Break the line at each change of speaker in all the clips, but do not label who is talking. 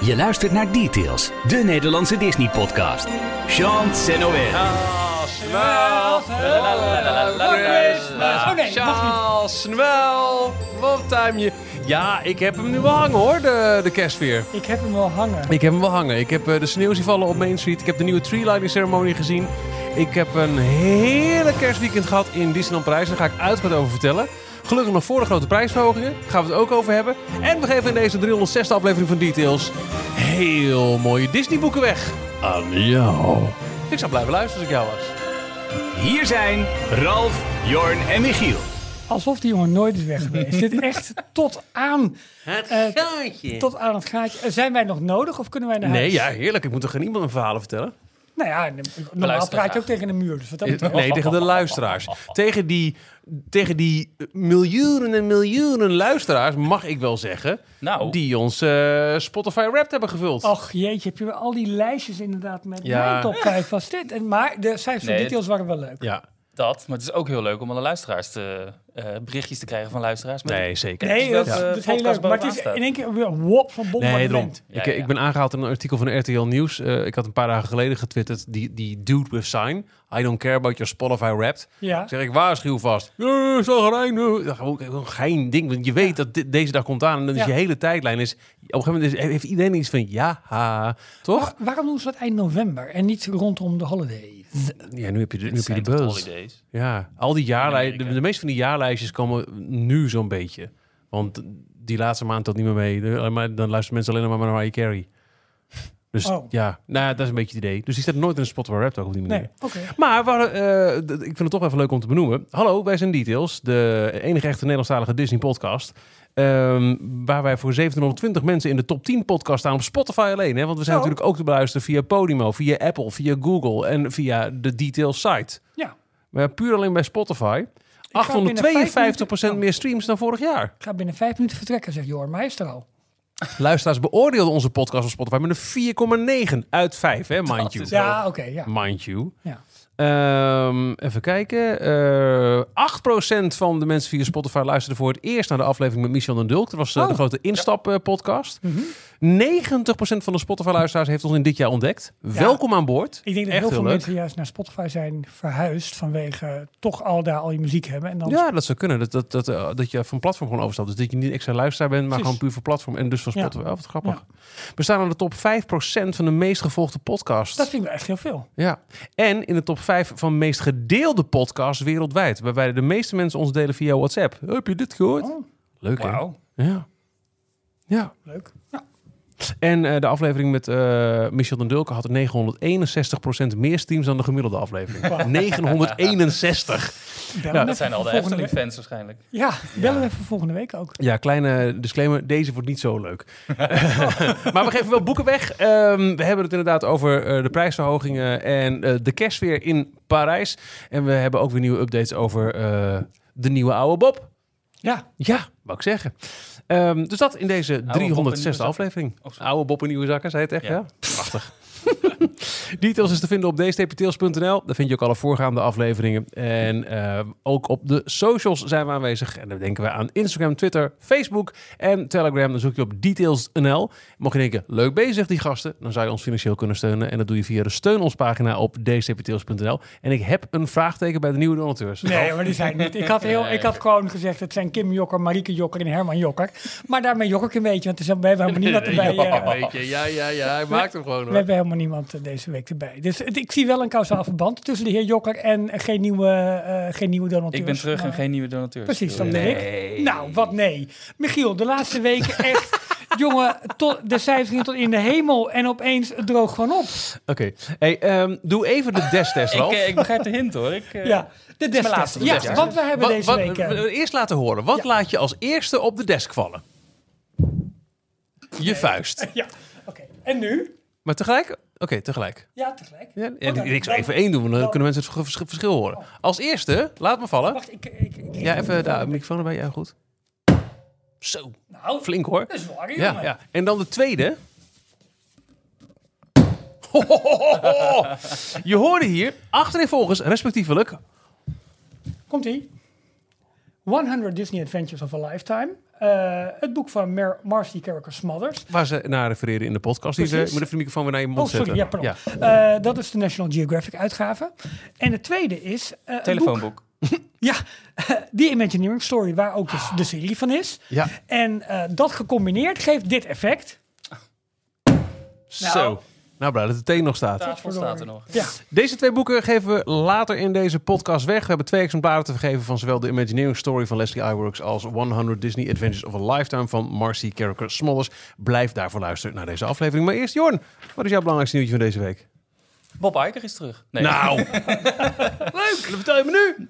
Je luistert naar Details, de Nederlandse Disney-podcast. Sean Noël.
Oh nee,
Charles Snel, wat time je. Ja, ik heb hem nu wel hangen hoor, de, de kerstfeer.
Ik heb hem wel hangen.
Ik heb hem wel hangen. Ik heb eh, de sneeuw zien vallen op Main Street. Ik heb de nieuwe tree lighting ceremonie gezien. Ik heb een heerlijk kerstweekend gehad in Disneyland Parijs. Daar ga ik uitgebreid over vertellen. Gelukkig nog voor de grote prijsverhogingen. Daar gaan we het ook over hebben. En we geven in deze 306e aflevering van Details heel mooie Disney boeken weg. Aan jou. Ik zou blijven luisteren als ik jou was.
Hier zijn Ralf, Jorn en Michiel.
Alsof die jongen nooit is weg geweest. Dit echt tot aan
Het
Eh,
gaatje.
tot aan het gaatje. Eh, Zijn wij nog nodig of kunnen wij naar
Nee,
huis?
ja, heerlijk. Ik moet toch geen iemand een verhalen vertellen?
Nou ja, normaal praat je ook tegen een muur. Dus wat dat.
Nee, tegen de luisteraars. Tegen die, tegen die miljoenen en miljoenen luisteraars, mag ik wel zeggen,
Nou,
die ons eh, Spotify Wrapped hebben gevuld.
Och jeetje, heb je al die lijstjes inderdaad met
Ja.
mijn top 5 was dit. En, maar de cijfers van
Nee,
details waren wel leuk.
Ja,
dat. Maar het is ook heel leuk om alle luisteraars te, eh, berichtjes te krijgen van luisteraars. Met
nee, zeker.
Nee,
dat
is heel
podcast
leuk. Maar het is in één keer weer wop van
Nee, daarom.
Ja,
ik,
ja.
ik ben aangehaald in een artikel van RTL Nieuws. Eh, ik had een paar dagen geleden getwitterd. Die, die dude with sign. I don't care about your Spotify Wrapped.
Ja.
Ik zeg, ik waarschuw vast. Ja, eh. Gewoon geen ding. Want je weet dat dit- deze dag komt aan. En dan is
Ja.
je hele tijdlijn is... Op een gegeven moment is- heeft iedereen iets van... Ja, ha. Toch?
Waarom doen ze dat eind november en niet rondom de holidays?
Ja, nu heb je de, nu heb je de buzz. Ja, al die jaarlijsten, de, meeste van die jaarlijstjes komen nu zo'n beetje. Want die laatste maand telt niet meer mee. Maar dan luisteren mensen alleen maar naar Mariah Carey. Dus
Oh.
ja, nou, dat is een beetje het idee. Dus die staat nooit in een Spotify Rap ook op die manier.
Nee.
Maar hadden, eh, ik vind het toch even leuk om te benoemen. Hallo, wij zijn Details, de enige echte Nederlandstalige Disney podcast. Ehm, waar wij voor 1720 mensen in de top 10 podcast staan op Spotify alleen. Hè? Want we zijn
Zo.
natuurlijk ook te beluisteren via Podimo, via Apple, via Google en via de Details site.
Ja,
Maar puur alleen bij Spotify.
ga binnen vijf
852%
minuten-
meer streams dan vorig jaar.
ik ga binnen vijf minuten vertrekken, zegt Jor. Maar hij is er al.
Luisteraars beoordeelden onze podcast op Spotify met een 4,9 uit 5, hè, mind you.
Ja, oké, ja.
Mind you.
ja.
Ehm, even kijken. Eh 8% van de mensen via Spotify luisterden voor het eerst naar de aflevering met Michel en Dulk. Dat was eh,
Oh.
de grote instap-podcast.
Mhm.
90% van de Spotify-luisteraars heeft ons in dit jaar ontdekt. Welkom aan boord.
Ik denk dat
Echt
heel veel
leuk.
mensen juist naar Spotify zijn verhuisd vanwege toch al daar al je muziek hebben. En dan
Ja, dat zou kunnen. Dat, dat, dat, eh, dat je van platform gewoon overstapt. Dus dat je niet extra luisteraar bent, maar
Precies.
gewoon puur voor platform. En dus van
Ja.
Spotify. Oh, wat grappig. We staan aan de top 5% van de meest gevolgde podcasts.
dat vind ik echt heel veel.
Ja. En in de top 5 van meest gedeelde podcasts wereldwijd. Waarbij de meeste mensen ons delen via WhatsApp. Heb je dit gehoord?
Oh,
Leuk hè? Ja. Ja.
leuk. Ja.
En eh, de aflevering met eh, Michel den Dulke had 961% meer streams dan de gemiddelde aflevering. 961.
Bellen
Ja,
we
Dat zijn al de
voor volgende
Efteling-fans waarschijnlijk.
Ja, bellen we even volgende week ook.
Ja, kleine disclaimer. Deze wordt niet zo leuk. maar we geven wel boeken weg. Ehm, we hebben het inderdaad over eh, de prijsverhogingen en eh, de kerstfeer in Parijs. En we hebben ook weer nieuwe updates over eh, de nieuwe oude Bob.
Ja,
Ja, wou ik zeggen. Ehm, dus dat in deze
Bob in
306e
nieuwe zakken.
aflevering. Oude Bob nieuwe zakken, zei het echt, ja?
Ja.
Prachtig. Details is te vinden op dstptails.nl. Daar vind je ook alle voorgaande afleveringen. En eh, ook op de socials zijn we aanwezig. En dan denken we aan Instagram, Twitter, Facebook en Telegram. Dan zoek je op details.nl. Mocht je denken, leuk bezig die gasten, dan zou je ons financieel kunnen steunen. En dat doe je via de steun ons pagina op dstptails.nl. En ik heb een vraagteken bij de nieuwe donateurs.
nee, maar die zijn niet. Ik had, heel, ik had gewoon gezegd, het zijn Kim Jokker, Marieke Jokker en Herman Jokker. Maar daarmee jok ik een beetje, want we hebben helemaal niemand erbij.
Ja,
eh,
ja, ja, ja. Hij maakt hem gewoon.
we
hoor.
hebben helemaal niemand eh, deze week erbij. Dus het- ik zie wel een kausaal verband tussen de heer Jokker en geen nieuwe, eh, geen nieuwe donateurs.
Ik ben terug en geen nieuwe donateurs.
Precies, dat ben
Nee.
ik. Nou, wat nee. Michiel, de laatste weken echt... jongen, tot, de cijfers gingen tot in de hemel en opeens het droog gewoon op.
Oké. Hey, ehm, doe even de destest,
Ik,
Ralf.
eh, ik begrijp de hint hoor. Ik,
Ja, de destest.
laatste
Ja, we hebben
Wat-
deze
wat-
week...
we- Eerst laten horen. Wat
Ja.
laat je als eerste op de desk vallen? Je vuist.
Ja, oké. En nu?
Maar tegelijk? Oké, tegelijk.
Ja, tegelijk.
Ja,
Oh, dan-
ik zou even één doen, want dan
dan-
kunnen mensen het vers- verschil horen. Als eerste, laat me vallen.
Wacht, ik... ik, ik
Ja, even de microfoon erbij. Ja, goed. Zo,
Nou,
flink hoor.
dat is waar,
Ja,
jongen.
ja. En dan de tweede. Je hoorde hier achtereenvolgens, respectievelijk,
Komt-ie. 100 Disney Adventures of a Lifetime. Eh, het boek van Mar Marcy Carricker Smothers.
Waar ze naar refereren in de podcast. Die ze, moet even de microfoon weer naar je mond
Oh, sorry,
zetten.
ja, pardon. Eh, dat is de National Geographic uitgave. En het tweede is... eh,
Telefoonboek.
Ja, The Imagineering Story, waar ook de, de serie van is.
Ja.
En eh, dat gecombineerd geeft dit effect.
Zo. Nou, blij dat de thee nog staat.
Tafel staat er nog.
Ja,
Deze twee boeken geven we later in deze podcast weg. We hebben twee exemplaren te vergeven van zowel de Imagineering Story van Leslie Iwerks als 100 Disney Adventures of a Lifetime van Marcy Carricker Smollers. Blijf daarvoor luisteren naar deze aflevering. Maar eerst, Jorn, wat is jouw belangrijkste nieuwtje van deze week?
Bob Iger is terug. Nee,
Nou, leuk. Dat vertel je me nu.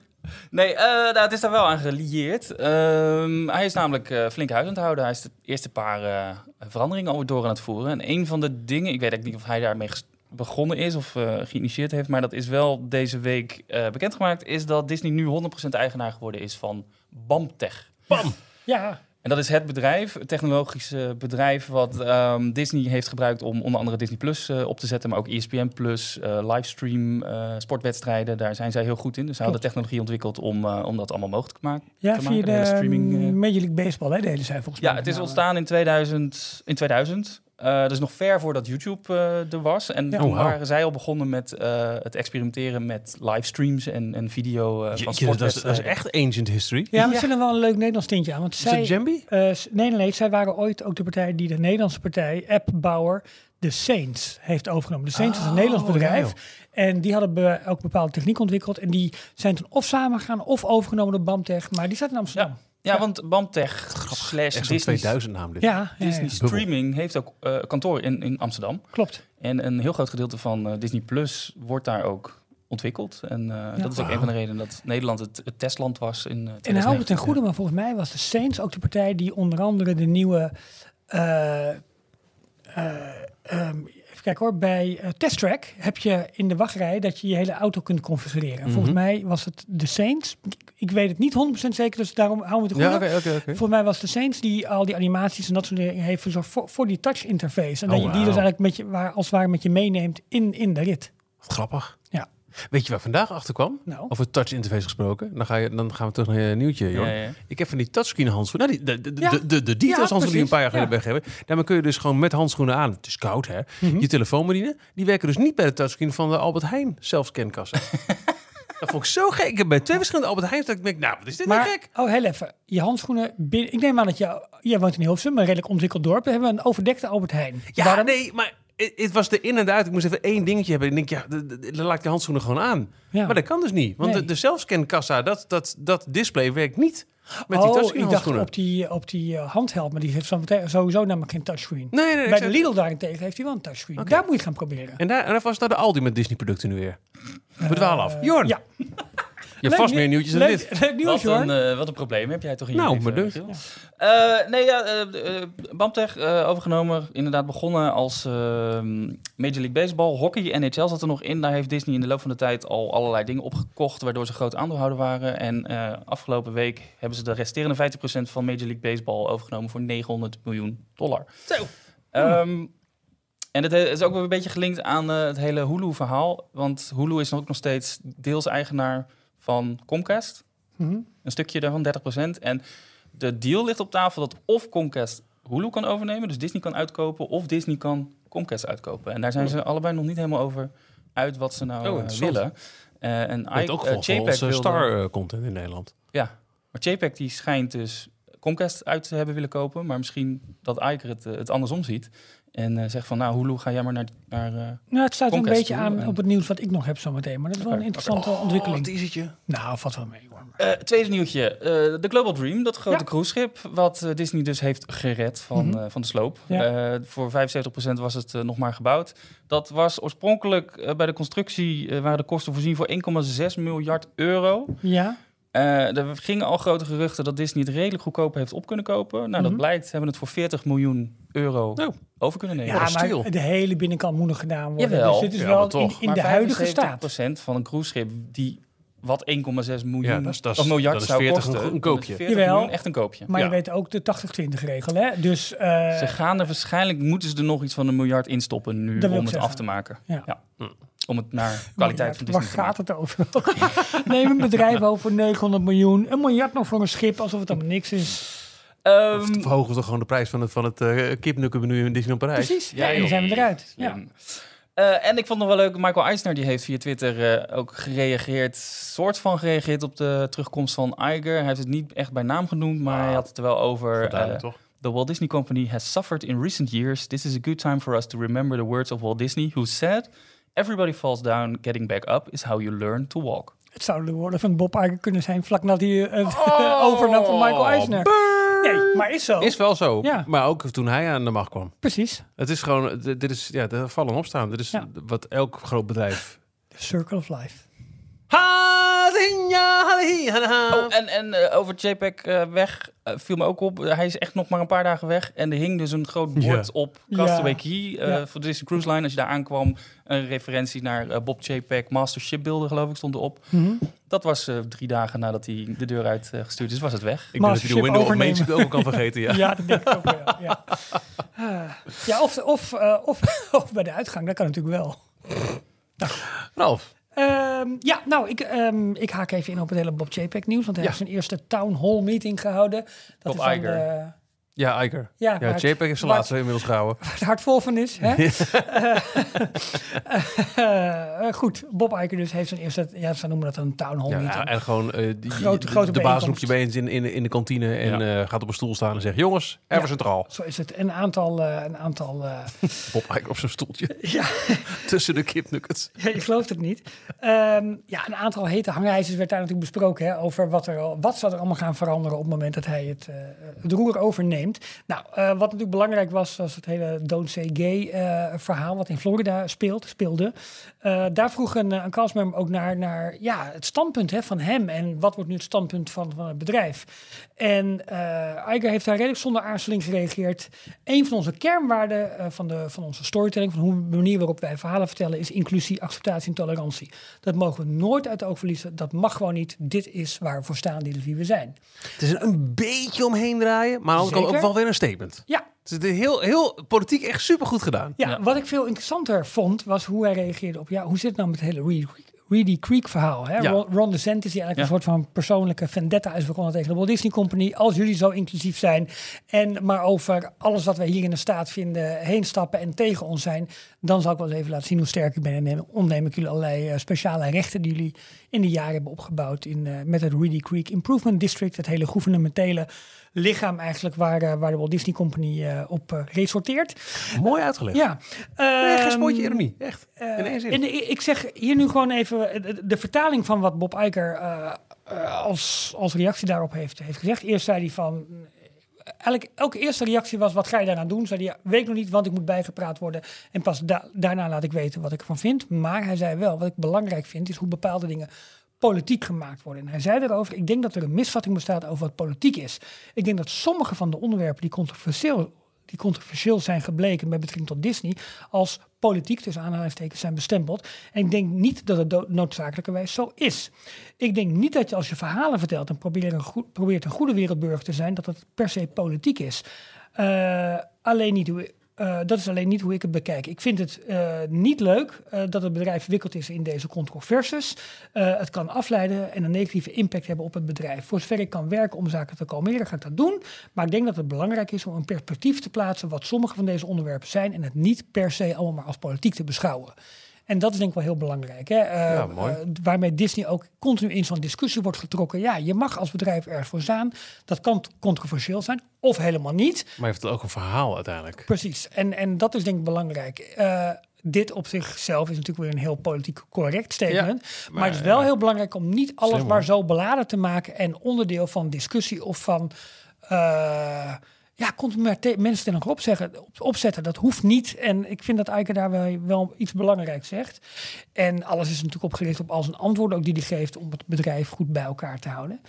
Nee eh, nou, het is daar wel aan gelieerd. Ehm, hij is namelijk eh, flink huis aan het houden. Hij is de eerste paar eh, veranderingen alweer door aan het voeren. En een van de dingen, ik weet eigenlijk niet of hij daarmee begonnen is of geïnitieerd heeft, maar dat is wel deze week bekendgemaakt, is dat Disney nu 100% eigenaar geworden is van BAMTech.
Bam.
ja.
En dat is het bedrijf, het technologische bedrijf, wat ehm, Disney heeft gebruikt om onder andere Disney Plus eh, op te zetten, maar ook ESPN Plus, eh, livestream, eh, sportwedstrijden. Daar zijn zij heel goed in. Dus zij hadden technologie ontwikkeld om, om dat allemaal mogelijk te maken.
ja
te
via
maken,
de,
hele streaming.
Major League Baseball, hè, deden zij volgens mij.
Ja, het is ontstaan in 2000. In 2000. Eh, dus nog ver voordat YouTube eh, er was. En
Ja.
toen
Oh,
waren zij al begonnen met eh, het experimenteren met livestreams en, en video eh, van
Jeetje, dat, is, dat is echt ancient history.
Ja, maar
Ja.
wel een leuk Nederlands tintje aan. Want
Is
zij,
het Jambi?
eh, nee, nee, nee, zij waren ooit ook de partij die de Nederlandse partij, appbouwer, de Saints, heeft overgenomen. De Saints is een
Oh,
Nederlands bedrijf. en die hadden be- ook bepaalde techniek ontwikkeld. En die zijn toen of samengegaan of overgenomen door Bamtech. Maar die staat in Amsterdam.
Ja,
Ja.
want BAMTech slash
Echt
Disney,
2000 naam dit.
Ja, ja, ja,
Disney. Streaming heeft ook eh, kantoor in, in Amsterdam.
klopt.
En een heel groot gedeelte van eh, Disney Plus wordt daar ook ontwikkeld. En eh, dat is ook een van de redenen dat Nederland het, het testland was in uh,
En hou het ten
2019.
goede, maar volgens mij was de Saints ook de partij die onder andere de nieuwe. eh, kijken hoor, bij eh, Test Track heb je in de wachtrij dat je je hele auto kunt configureren. En Volgens
Mhm.
mij was het de Saints. Ik, ik weet het niet 100% zeker, dus daarom hou me te goede.
Ja, oké, oké.
Volgens mij was de Saints die al die animaties en dat soort dingen heeft verzorgd voor, voor die touch interface. En
Oh,
dat je die dus eigenlijk met je, waar, als het ware met je meeneemt in, in de rit.
Grappig.
Ja.
Weet je waar ik vandaag achter kwam?
Nou,
Over touch interface gesproken. Dan, ga je, dan gaan we terug naar je nieuwtje, Jorn.
Ja, ja.
Ik heb van die touchscreen handschoenen. Nou, die, de, de,
Ja.
de, de, de details
Ja,
handschoenen die een paar jaar geleden
precies.
weggeven. Daarmee kun je dus gewoon met handschoenen aan. Het is koud, hè?
Mhm.
Je telefoon bedienen. Die werken dus niet bij de touchscreen van de Albert Heijn zelfscankassa. dat vond ik zo gek. Ik heb bij twee verschillende Albert Heijn dat ik denk, nou, wat is dit nou gek?
oh, heel even. Je handschoenen binnen... Ik neem aan dat je... Jij woont in Hilversum, een redelijk ontwikkeld dorp. We hebben een overdekte Albert Heijn.
Ja,
Waarom-
nee, maar het, was de in en de uit. Ik moest even één dingetje hebben. En ik denk, ja, de- de- dan laat ik de handschoenen gewoon aan.
Ja.
Maar dat kan dus niet. Want
Nee.
de, de zelfscankassa, dat, dat, dat display werkt niet met die
oh, ik dacht op die, op die uh, handheld, maar die heeft sowieso namelijk geen touchscreen.
Nee, nee, nee.
Bij de Lidl daarentegen heeft hij wel een touchscreen. Daar moet je gaan proberen.
En daar, en was daar de Aldi met Disney producten nu weer. We dwalen af.
Eh,
Jorn,
Ja.
Je hebt vast meer
nieuw-
nieuwtjes dan
leuk,
dit.
Leuk nieuws,
Wat
hoor.
een, eh, wat een probleem heb jij toch in je
Nou, maar dus.
Michiel? Eh, nee, ja, eh, eh, Bamtech eh, overgenomen. Inderdaad begonnen als eh, Major League Baseball. Hockey, NHL zat er nog in. Daar heeft Disney in de loop van de tijd al allerlei dingen opgekocht... waardoor ze groot aandeelhouder waren. En eh, afgelopen week hebben ze de resterende 50% van Major League Baseball overgenomen... voor 900 miljoen dollar.
Zo.
Ehm, en het is ook wel een beetje gelinkt aan eh, het hele Hulu-verhaal. Want Hulu is ook nog steeds deels eigenaar van Comcast.
Mhm.
Een stukje daarvan, 30%. En de deal ligt op tafel dat of Comcast Hulu kan overnemen, dus Disney kan uitkopen, of Disney kan Comcast uitkopen. En daar zijn ze allebei nog niet helemaal over uit wat ze nou
Oh,
eh, willen. Eh en I-
ook voor
JPEG
onze
wilde-
star-content in Nederland.
Ja, maar JPEG die schijnt dus Comcast uit te hebben willen kopen, maar misschien dat Iker het, het andersom ziet. En eh, zegt van, nou, Hulu, ga jij maar naar... naar eh,
Nou, het staat een beetje
toe
aan
en-
op het nieuws wat ik nog heb zometeen. Maar dat is wel een interessante
Oh,
ontwikkeling. Nou, valt wel mee hoor.
Eh, tweede nieuwtje. Eh, de Global Dream, dat grote
Ja.
cruiseschip... wat Disney dus heeft gered van,
Mhm.
eh, van de sloop.
Ja.
Eh, voor 75% was het nog maar gebouwd. Dat was oorspronkelijk eh, bij de constructie... waren de kosten voorzien voor 1,6 miljard euro.
Ja,
Eh, er gingen al grote geruchten dat Disney het redelijk goedkoop heeft op kunnen kopen. Nou,
Mhm.
dat blijkt. Ze hebben het voor 40 miljoen euro
Oh.
Over kunnen nemen.
ja maar
stiel.
de hele binnenkant moet nog gedaan worden.
Jawel.
Dus dit is
Ja,
wel in,
toch.
in
Maar
de huidige staat.
75% van een cruiseschip die wat 1,6 miljoen
Ja, dat is- dat is-
of miljard
dat is
zou
40
kosten.
een- een
dan is
koopje.
40
Jawel.
miljoen echt een koopje.
Maar
Ja.
je weet ook de 80-20 regel, hè? Dus eh,
Ze gaan er waarschijnlijk, moeten ze er nog iets van een miljard instoppen nu om het
zeggen.
af te maken.
Ja.
Om het naar kwaliteit van
waar
Disney te
gaat het over? Neem een bedrijf over 900 miljoen. Een miljard nog voor een schip, alsof het allemaal niks is.
Ehm,
Of verhogen we toch gewoon de prijs van het, van het eh kipnukkenmenu in Disneyland Parijs?
Precies. Ja,
Ja,
en dan zijn we eruit. Ja.
Eh, en ik vond nog wel leuk, Michael Eisner die heeft via Twitter eh, ook gereageerd, soort van gereageerd op de terugkomst van Iger. Hij heeft het niet echt bij naam genoemd, maar hij had het er wel over.
Toch?
The Walt Disney Company has suffered in recent years. This is a good time for us to remember the words of Walt Disney, who said, "Everybody falls down, getting back up is how you learn to walk."
Het zou de woorden van Bob Iger kunnen zijn vlak nadat hij het overnam van Michael Eisner. Nee, maar is zo.
Is wel zo.
Ja.
Maar ook toen hij aan de macht kwam.
Precies.
Het is gewoon, dit is, ja, de vallen en opstaan. Dit is
Ja.
wat elk groot bedrijf...
The circle of life.
Oh, en, en eh, over JPEG eh, weg eh, viel me ook op. hij is echt nog maar een paar dagen weg. En er hing dus een groot bord
Ja.
op. Castaway Key eh,
Ja.
voor de Disney Cruise Line. Als je daar aankwam, een referentie naar Bob JPEG Master Shipbuilder, geloof ik, stond erop.
Mhm.
Dat was eh, drie dagen nadat hij de deur uit gestuurd is, was het weg.
Ik denk dat je de window of Main
overnemen.
Street ook al kan vergeten. Ja.
Ja, dat denk ik ook wel. Ja, ja of, of, of, of bij de uitgang, dat kan natuurlijk wel.
Ralf,
Ehm, ja, nou, ik, ehm, ik haak even in op het hele Bob JPEG nieuws. Want hij
Ja.
heeft zijn eerste town hall meeting gehouden. Dat
Bob
is
Iger.
eh,
ja, Iker.
ja,
Ja, JPEG heeft zijn
waar-
laatste inmiddels gehouden.
waar het hart vol van is. Hè? Eh, eh, goed, Bob Iger dus heeft zijn eerste, ja, ze noemen dat een town hall
Ja,
meeting.
en gewoon eh, die,
Grote-
de-
grote
de, baas roept je bij eens in, in, in de kantine en eh, gaat op een stoel staan en zegt... Jongens, even
Ja.
centraal.
Zo is het. Een aantal, eh, een aantal eh,
Bob Iker op zijn stoeltje
ja,
tussen de kipnuggets.
Ja, je gelooft het niet. Ehm, ja, een aantal hete hangijzers werd daar natuurlijk besproken hè, over wat, er, wat zou er allemaal gaan veranderen op het moment dat hij het, eh, het roer overneemt. Nou, eh, wat natuurlijk belangrijk was, was het hele Don't Say Gay eh, verhaal wat in Florida speelt, speelde. Eh, daar vroeg een, een ook naar, naar ja, het standpunt hè, van hem en wat wordt nu het standpunt van, van het bedrijf. En Iger heeft daar redelijk zonder aarzeling gereageerd. Een van onze kernwaarden eh, van, de, van onze storytelling, van hoe de manier waarop wij verhalen vertellen, is inclusie, acceptatie en tolerantie. Dat mogen we nooit uit het oog verliezen. Dat mag gewoon niet. Dit is waar we voor staan, dit is wie we zijn.
Het is een, beetje omheen draaien, maar de ook
Zeker.
wel weer een statement.
Ja,
Het is heel, heel politiek echt super goed gedaan.
ja,
Ja.
wat ik veel interessanter vond, was hoe hij reageerde op, ja, hoe zit het nou met het hele Reedy, Creek verhaal? Hè?
Ja.
Ron, DeSantis, die eigenlijk
Ja.
een soort van persoonlijke vendetta is begonnen tegen de Walt Disney Company. Als jullie zo inclusief zijn en maar over alles wat wij hier in de staat vinden heen stappen en tegen ons zijn, dan zal ik wel eens even laten zien hoe sterk ik ben. En neem, ontneem ik jullie allerlei eh, speciale rechten die jullie in de jaren hebben opgebouwd in, eh, met het Reedy Creek Improvement District, het hele gouvernementele lichaam eigenlijk waar, eh, waar de Walt Disney Company eh, op resorteert.
Mooi uitgelegd.
Ja.
Nee, geen
Ehm,
spootje ironie. Echt. In één zin.
en ik zeg hier nu gewoon even de, de vertaling van wat Bob eh, als, als reactie daarop heeft, heeft gezegd. Eerst zei hij van. Elke, elke eerste reactie was: wat ga je daaraan doen? Zei hij: ja, weet nog niet, want ik moet bijgepraat worden. En pas da- daarna laat ik weten wat ik ervan vind. Maar hij zei wel: wat ik belangrijk vind, is hoe bepaalde dingen politiek gemaakt worden. En hij zei erover: ik denk dat er een misvatting bestaat over wat politiek is. Ik denk dat sommige van de onderwerpen die controversieel die controversieel zijn gebleken met betrekking tot Disney, als politiek, tussen aanhalingstekens, zijn bestempeld. En ik denk niet dat het noodzakelijkerwijs zo is. Ik denk niet dat je als je verhalen vertelt en probeert een, probeert een goede wereldburger te zijn, dat het per se politiek is. Eh, alleen niet eh, dat is alleen niet hoe ik het bekijk. Ik vind het eh, niet leuk eh, dat het bedrijf verwikkeld is in deze controversies. Het kan afleiden en een negatieve impact hebben op het bedrijf. Voor zover ik kan werken om zaken te kalmeren, ga ik dat doen. Maar ik denk dat het belangrijk is om een perspectief te plaatsen wat sommige van deze onderwerpen zijn en het niet per se allemaal maar als politiek te beschouwen. En dat is denk ik wel heel belangrijk. Hè? Eh,
Ja, mooi.
eh, waarmee Disney ook continu in zo'n discussie wordt getrokken. Ja, je mag als bedrijf ergens voor staan. Dat kan controversieel zijn of helemaal niet.
Maar heeft het ook een verhaal uiteindelijk.
Precies. En, en dat is denk ik belangrijk. Eh, dit op zichzelf is natuurlijk weer een heel politiek correct statement. maar, het is wel heel belangrijk om niet alles
Slim,
maar zo beladen te maken en onderdeel van discussie of van. Ja, continu maar te- mensen tegenover zeggen, op, opzetten. Dat hoeft niet. En ik vind dat Eike daar wel, wel iets belangrijks zegt. En alles is natuurlijk opgericht op al zijn antwoorden ook die hij geeft om het bedrijf goed bij elkaar te houden.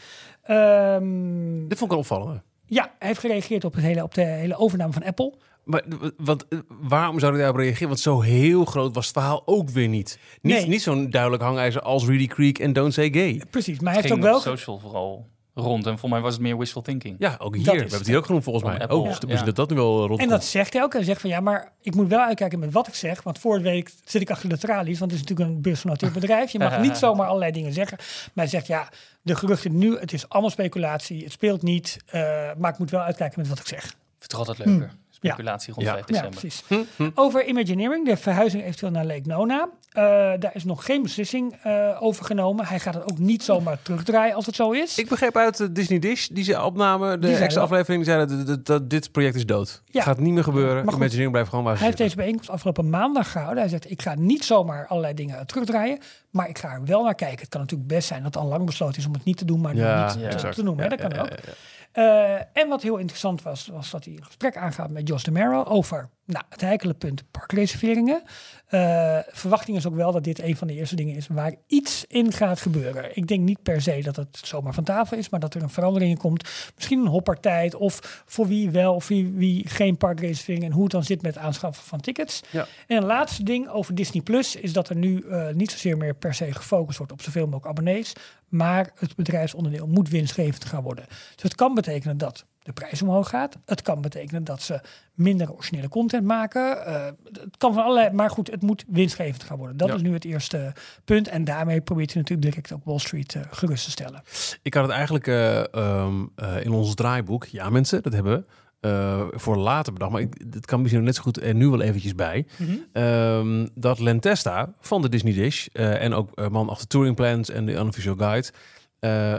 Ehm,
Dit vond ik een opvallende.
ja, hij heeft gereageerd op, het hele, op de hele overname van Apple.
Maar w- want, eh, waarom zou hij daarop reageren? Want zo heel groot was het verhaal ook weer niet. Niet,
Nee.
niet zo'n duidelijk hangijzer als Reedy Creek en Don't Say Gay.
Precies, maar hij heeft
ging
ook wel...
op social vooral. Rond. En voor mij was het meer wishful thinking.
Ja, ook hier.
Dat
We
is
hebben het hier ook genoemd volgens mij.
Apple.
Oh,
Ja.
dus misschien
Ja.
dat dat nu wel rond.
En dat zegt hij ook. Hij zegt van ja, maar ik moet wel uitkijken met wat ik zeg. Want voor de week zit ik achter de tralies. Want het is natuurlijk een beursgenoteerd bedrijf. Je mag niet zomaar allerlei dingen zeggen. Maar hij zegt ja, de geruchten nu, het is allemaal speculatie. Het speelt niet. eh, maar ik moet wel uitkijken met wat ik zeg.
Ik vind het toch altijd leuker. Speculatie rond
Ja.
5
Ja,
december.
precies.
Hm,
Over Imagineering, de verhuizing eventueel naar Lake Nona. Eh, daar is nog geen beslissing eh, over genomen. Hij gaat het ook niet zomaar terugdraaien als het zo is.
Ik begreep uit de Disney Dish, die ze opnamen, de extra aflevering, die zeiden dat, dat, dat dit project is dood.
Ja.
Het gaat niet meer gebeuren.
Maar goed,
Imagineering blijft gewoon waar ze
Hij heeft deze bijeenkomst afgelopen maandag gehouden. Hij zegt, ik ga niet zomaar allerlei dingen terugdraaien. Maar ik ga er wel naar kijken. Het kan natuurlijk best zijn dat het al lang besloten is om het niet te doen. Maar nu
Ja,
niet te-
exact.
te noemen. hè,
Ja,
dat kan
ja,
ook.
ja, ja.
Eh, en wat heel interessant was, was dat hij een gesprek aangaat met Jos de Mero over nou, het heikele punt parkreserveringen. Eh, verwachting is ook wel dat dit een van de eerste dingen is waar iets in gaat gebeuren. Ik denk niet per se dat het zomaar van tafel is, maar dat er een verandering in komt. Misschien een hoppartij of voor wie wel of wie, wie geen parkreservering en hoe het dan zit met het aanschaffen van tickets.
Ja.
En een laatste ding over Disney Plus is dat er nu eh, niet zozeer meer per se gefocust wordt op zoveel mogelijk abonnees, maar het bedrijfsonderdeel moet winstgevend gaan worden. Dus het kan betekenen dat de prijs omhoog gaat. Het kan betekenen dat ze minder originele content maken. Eh, het kan van allerlei, maar goed, het moet winstgevend gaan worden. Dat
Ja.
is nu het eerste punt. En daarmee probeert hij natuurlijk direct ook Wall Street eh, gerust te stellen.
Ik had het eigenlijk eh, ehm, eh, in ons draaiboek, ja mensen, dat hebben we, eh, voor later bedacht. Maar ik, het kan misschien nog net zo goed er nu wel eventjes bij. Ehm, dat Lentesta van de Disney Dish eh, en ook eh, man achter Touring Plans en de Unofficial Guide...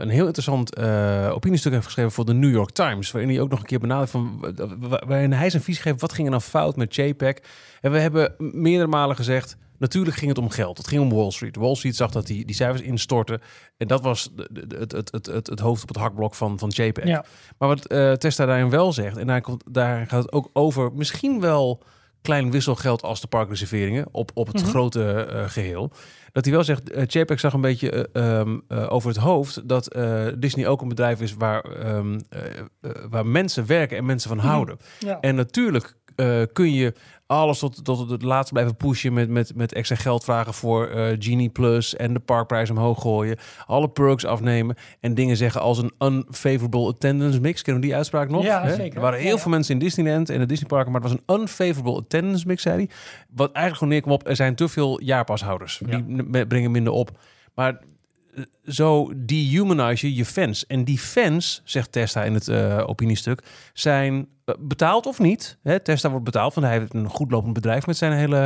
een heel interessant eh, opiniestuk heeft geschreven voor de New York Times. Waarin hij ook nog een keer benadert van... wa- wa- waarin hij zijn visie geeft, wat ging er nou fout met JPEG? En we hebben meerdere malen gezegd... Natuurlijk ging het om geld. Het ging om Wall Street. Wall Street zag dat die, die cijfers instortten. En dat was de, de- de- het, het, het, het, het hoofd op het hakblok van, van JPEG.
Ja.
Maar wat eh Tesla daarin wel zegt, en daar, komt, daar gaat het ook over misschien wel klein wisselgeld als de parkreserveringen op, op het
Mhm.
grote eh, geheel. Dat hij wel zegt, eh JPEG zag een beetje eh, ehm, eh, over het hoofd dat Disney ook een bedrijf is waar, ehm, eh, eh, waar mensen werken en mensen van
Mhm.
houden.
Ja.
En natuurlijk eh, kun je alles tot, tot het laatst blijven pushen met, met, met extra geld vragen voor eh, Genie Plus en de parkprijs omhoog gooien. Alle perks afnemen en dingen zeggen als een unfavorable attendance mix. Kennen we die uitspraak nog?
Ja,
Hè?
zeker.
Er waren heel
Ja, ja.
veel mensen in Disneyland en de Disneyparken, maar het was een unfavorable attendance mix, zei hij. Wat eigenlijk gewoon neerkwam op, er zijn te veel jaarpashouders.
Ja.
Die brengen minder op. Maar eh, zo dehumanize je je fans. En die fans, zegt Tesla in het opiniestuk, zijn betaald of niet. Hè, Tesla wordt betaald, want hij heeft een goed lopend bedrijf met zijn hele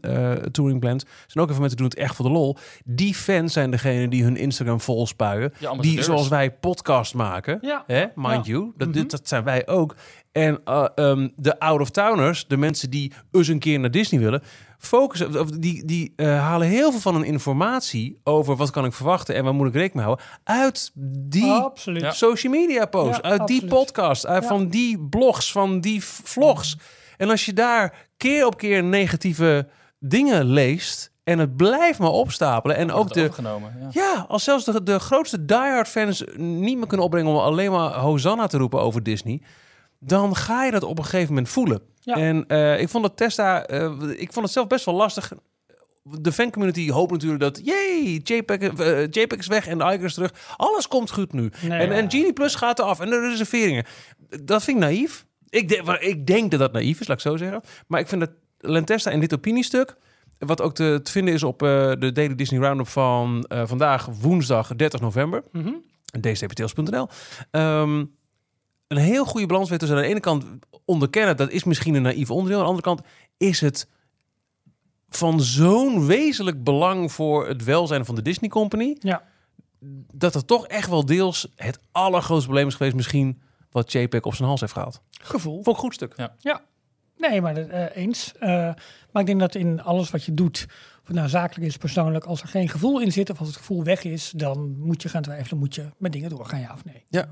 eh, touring plans. Er zijn ook even mensen die doen het echt voor de lol. Die fans zijn degene die hun Instagram vol spuien. Die, zoals wij podcast maken,
Ja.
hè, mind
Ja.
you, dat,
Mhm.
dat zijn wij ook. En eh, ehm, de out-of-towners, de mensen die eens een keer naar Disney willen, focussen, of die, die eh, halen heel veel van hun informatie over wat kan ik verwachten en waar moet ik rekening mee houden, uit die
Absoluut.
Social media posts,
Ja,
uit die podcasts, uit
Ja.
van die blogs, van die vlogs. En als je daar keer op keer negatieve dingen leest en het blijft maar opstapelen en ook de,
ja,
als zelfs de, de grootste diehard fans niet meer kunnen opbrengen om alleen maar Hosanna te roepen over Disney, dan ga je dat op een gegeven moment voelen.
Ja.
En eh, ik vond dat Tesla, eh, ik vond het zelf best wel lastig. De fancommunity hoopt natuurlijk dat, jee, JPEG, eh, JPEG is weg en de is terug. Alles komt goed nu.
Nee,
en,
ja.
en Genie Plus gaat eraf en de reserveringen. Dat vind ik naïef. Ik, ik denk dat dat naïef is, laat ik zo zeggen. Maar ik vind dat Lentesta in dit opiniestuk, wat ook te, te vinden is op de Daily Disney Roundup van vandaag, woensdag 30 november,
Mhm.
dcptels.nl, ehm een heel goede balans weet tussen aan de ene kant onderkennen, dat is misschien een naïef onderdeel, aan de andere kant is het van zo'n wezenlijk belang voor het welzijn van de Disney Company,
Ja.
dat het toch echt wel deels het allergrootste probleem is geweest misschien wat JPEG op zijn hals heeft gehaald.
Gevoel.
Ik een goed stuk.
Nee, maar dat, eh, eens. Eh, maar ik denk dat in alles wat je doet, of het nou zakelijk is, persoonlijk, als er geen gevoel in zit of als het gevoel weg is, dan moet je gaan twijfelen, moet je met dingen doorgaan, ja of nee.
Ik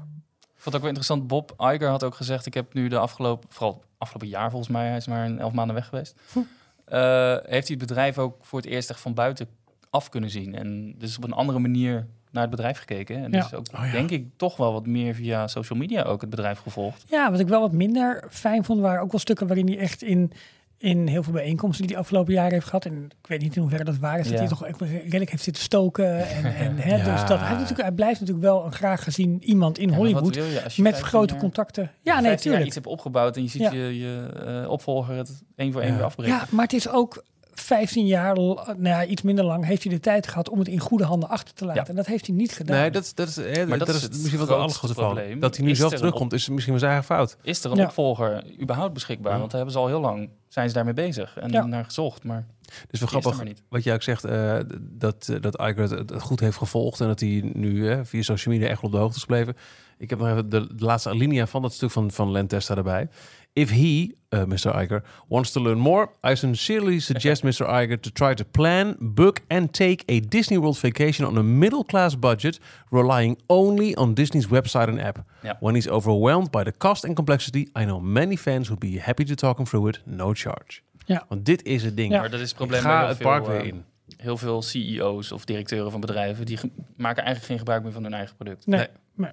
vond het ook wel interessant. Bob Iger had ook gezegd: Ik heb nu de afgelopen, vooral afgelopen jaar volgens mij, hij is maar een elf maanden weg geweest.
Hm.
eh, heeft hij het bedrijf ook voor het eerst echt van buiten af kunnen zien. En dus op een andere manier naar het bedrijf gekeken. En
Ja.
dus ook,
Oh ja.
denk ik, toch wel wat meer via social media ook het bedrijf gevolgd.
Ja, wat ik wel wat minder fijn vond, waren ook wel stukken waarin hij echt in, in heel veel bijeenkomsten die hij afgelopen jaren heeft gehad. En ik weet niet in hoeverre dat waar is, dat hij toch redelijk heeft zitten stoken. En, en, hè,
Ja.
dus dat, hij, natuurlijk, hij blijft natuurlijk wel een graag gezien iemand in Hollywood.
je
Met
15
grote
jaar-
contacten. Ja,
15
nee,
jaar
tuurlijk.
iets hebt opgebouwd en je ziet je, je eh, opvolger het één voor één weer afbreken.
Ja, maar het is ook 15 jaar, nou ja, iets minder lang, heeft hij de tijd gehad om het in goede handen achter te laten.
Ja.
En dat heeft hij niet gedaan.
Nee, dat, is- dat is, hè,
Maar
dat,
dat
is
is het
misschien wel
grootste
allergrootste van.
probleem.
Dat hij nu
Is
zelf
er
terugkomt, is misschien wel zijn eigen fout.
Is er een
Ja.
opvolger überhaupt beschikbaar?
Ja.
Want daar hebben ze al heel lang zijn ze daarmee bezig en
Ja.
naar gezocht. Maar
Dus wel
er
grappig
maar niet.
wat jij ook zegt, eh, dat, eh, dat Iger het, het goed heeft gevolgd en dat hij nu eh, via social media echt op de hoogte is gebleven. Ik heb nog even de, de laatste alinea van dat stuk van, van Len Testa erbij. If he, uh, Mr. Iger, wants to learn more, I sincerely suggest Mr. Iger to try to plan, book and take a Disney World vacation on a middle class budget, relying only on Disney's website and app. When he's overwhelmed by the cost and complexity, I know many fans would be happy to talk him through it, no charge.
Ja.
Want dit is het ding.
Ja.
Maar dat is het
Ik
probleem bij
ga
heel
het
veel,
park
eh,
weer in.
Heel veel CEO's of directeuren van bedrijven die maken eigenlijk geen gebruik meer van hun eigen product.
nee.
nee.
nee.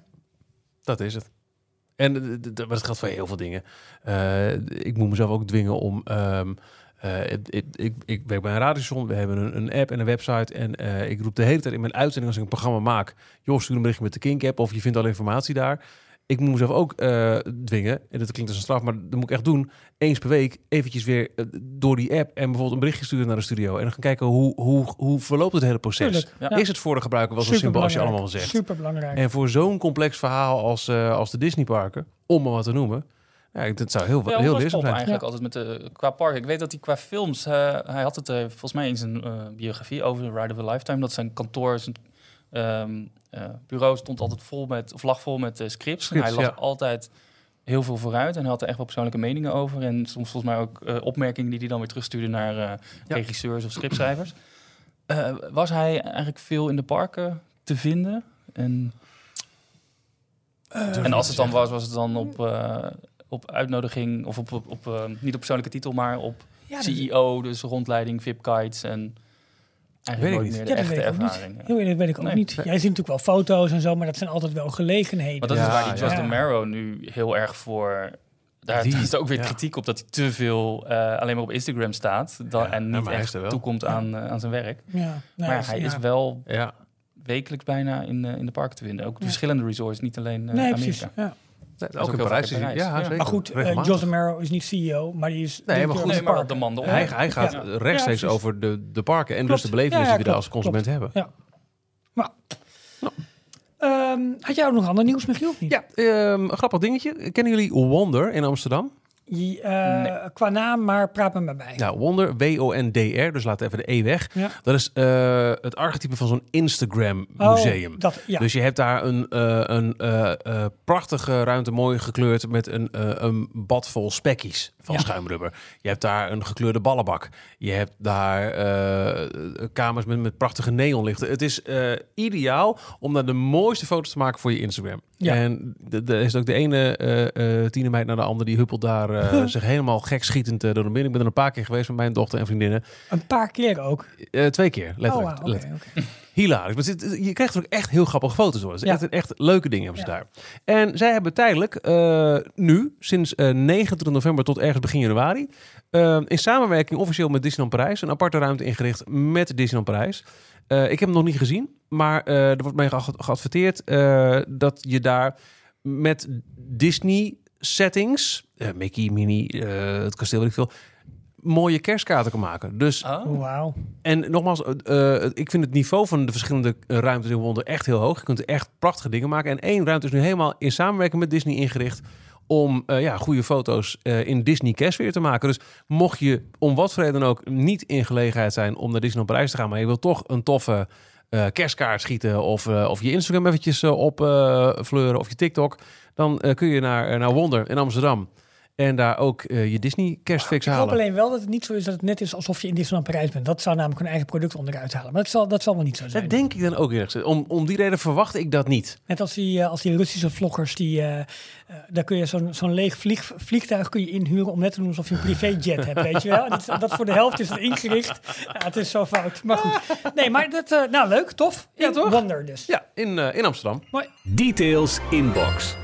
Dat is het. En eh, dat geldt voor heel veel dingen. Eh, ik moet mezelf ook dwingen om. eh, ik, ik, ik, ik werk bij een radiostation. We hebben een, een app en een website. En eh, ik roep de hele tijd in mijn uitzending als ik een programma maak. Joh, stuur een berichtje met de Kink app. Of je vindt al informatie daar. Ik moet mezelf ook eh, dwingen. En dat klinkt als een straf, maar dat moet ik echt doen. Eens per week eventjes weer eh, door die app. En bijvoorbeeld een berichtje sturen naar de studio. En dan gaan kijken hoe, hoe, hoe verloopt het hele proces.
Tuurlijk.
Ja.
Ja.
Is het voor de gebruiker wel zo simpel als je allemaal zegt?
Super belangrijk.
En voor zo'n complex verhaal als, eh, als de Disneyparken, om maar wat te noemen, ja, dat zou heel,
Ja,
heel leerzaam zijn.
eigenlijk altijd met de, qua park. Ik weet dat hij qua films, eh, hij had het volgens mij in zijn eh, biografie over The Ride of a Lifetime, dat zijn kantoor, zijn eh, bureau stond altijd vol met, of lag vol met eh, scripts. Hij
ja.
altijd heel veel vooruit en hij had er echt wel persoonlijke meningen over. En soms volgens mij ook eh, opmerkingen die hij dan weer terugstuurde naar
Ja.
regisseurs of scriptschrijvers. Was hij eigenlijk veel in de parken te vinden? En, en als het dan was, was het dan op, op uitnodiging of op, op, op niet op persoonlijke titel, maar op
ja, dat-
CEO, dus rondleiding, VIP-guides en
Weet ik niet.
meer de
Ja, dat
echte
weet ik ook niet.
ervaring. Ja.
Heel eerlijk, dat weet ik ook
Nee.
niet. Jij ziet natuurlijk wel foto's en zo, maar dat zijn altijd wel gelegenheden.
Maar dat
Ja,
is waar die Just
ja.
Marrow nu heel erg voor... Daar
Die,
is ook weer
ja.
kritiek op dat hij te veel eh, alleen maar op Instagram staat dan,
Ja,
en niet echt toekomt aan, eh, aan zijn werk.
ja, nou,
maar hij
ja.
is wel
Ja,
wekelijks bijna in, in de parken te vinden. Ook de
Ja.
verschillende resorts, niet alleen eh
Nee,
Amerika.
precies. Ja.
ook,
ook
in Parijs. Ja.
Maar goed, eh
Regelmatig.
Jose Marrow is niet CEO, maar die is...
maar
directeur
goed.
van
Nee,
de
maar man.
Hij, hij gaat
Ja.
rechtstreeks over de, de parken en
Klopt.
dus de belevenis
Ja, ja,
die we daar als consument
klopt.
hebben.
Ja. Ehm, had jij ook nog ander nieuws, Michiel, of niet?
Ja, ehm, een grappig dingetje. Kennen jullie Wonder in Amsterdam?
Eh, Qua naam, maar praat me maar bij.
Ja, Wonder, W-O-N-D-R, dus laat even de E weg.
Ja.
Dat is eh, het archetype van zo'n Instagram
Oh, ja.
Dus je hebt daar een, eh, een prachtige ruimte, mooi gekleurd met een, een bad vol spekkies van
Ja.
schuimrubber. Je hebt daar een gekleurde ballenbak. Je hebt daar kamers met, met prachtige neonlichten. Het is ideaal om daar de mooiste foto's te maken voor je Instagram. En er is ook de ene eh tienermeid naar de andere die huppelt daar eh, zich helemaal gek schietend eh, door de binnen. Ik ben er een paar keer geweest met mijn dochter en vriendinnen.
Een paar keer ook.
Eh, twee keer, letterlijk.
Oh,
letterlijk.
oké.
Hilarisch. Maar je krijgt er ook echt heel grappige foto's door.
Ja.
echt, echt leuke dingen hebben ze
Ja.
daar. En zij hebben tijdelijk, nu, sinds eh 29 november tot ergens begin januari, in samenwerking officieel met Disneyland Parijs, een aparte ruimte ingericht met Disneyland Parijs. Ik heb hem nog niet gezien, maar er wordt mee ge- geadverteerd dat je daar met Disney settings, eh, Mickey, Minnie, eh, het kasteel, weet ik veel, mooie kerstkaarten kan maken. Dus
Oh.
Wauw.
en nogmaals, eh, eh, ik vind het niveau van de verschillende ruimtes in Wonder echt heel hoog. Je kunt er echt prachtige dingen maken. En één ruimte is nu helemaal in samenwerking met Disney ingericht om eh, ja, goede foto's eh, in Disney kerstfeer te maken. Dus mocht je om wat voor reden dan ook niet in gelegenheid zijn om naar Disneyland Parijs te gaan, maar je wil toch een toffe eh, kerstkaart schieten of, eh, of je Instagram eventjes eh, op fleuren of je TikTok, dan kun je naar, naar Wonder in Amsterdam en daar ook eh, je Disney kerstfix
Ik hoop
halen.
alleen wel dat het niet zo is dat het net is alsof je in Disneyland Parijs bent. Dat zou namelijk hun eigen product onderuit halen. Maar dat zal, dat zal wel niet zo zijn.
Dat denk ik dan ook eerlijk gezegd. Om, om die reden verwacht ik dat niet.
Net als die, eh, als die Russische vloggers, die, eh, daar kun je zo'n zo'n leeg vlieg, vliegtuig kun je inhuren om net te doen alsof je een privéjet hebt, weet je wel? Dat, dat voor de helft is het ingericht. Ja, het is zo fout. Maar goed. Nee, maar dat, eh, nou leuk, tof.
Ja,
In
toch?
Wonder dus.
Ja, in, in Amsterdam.
Details inbox.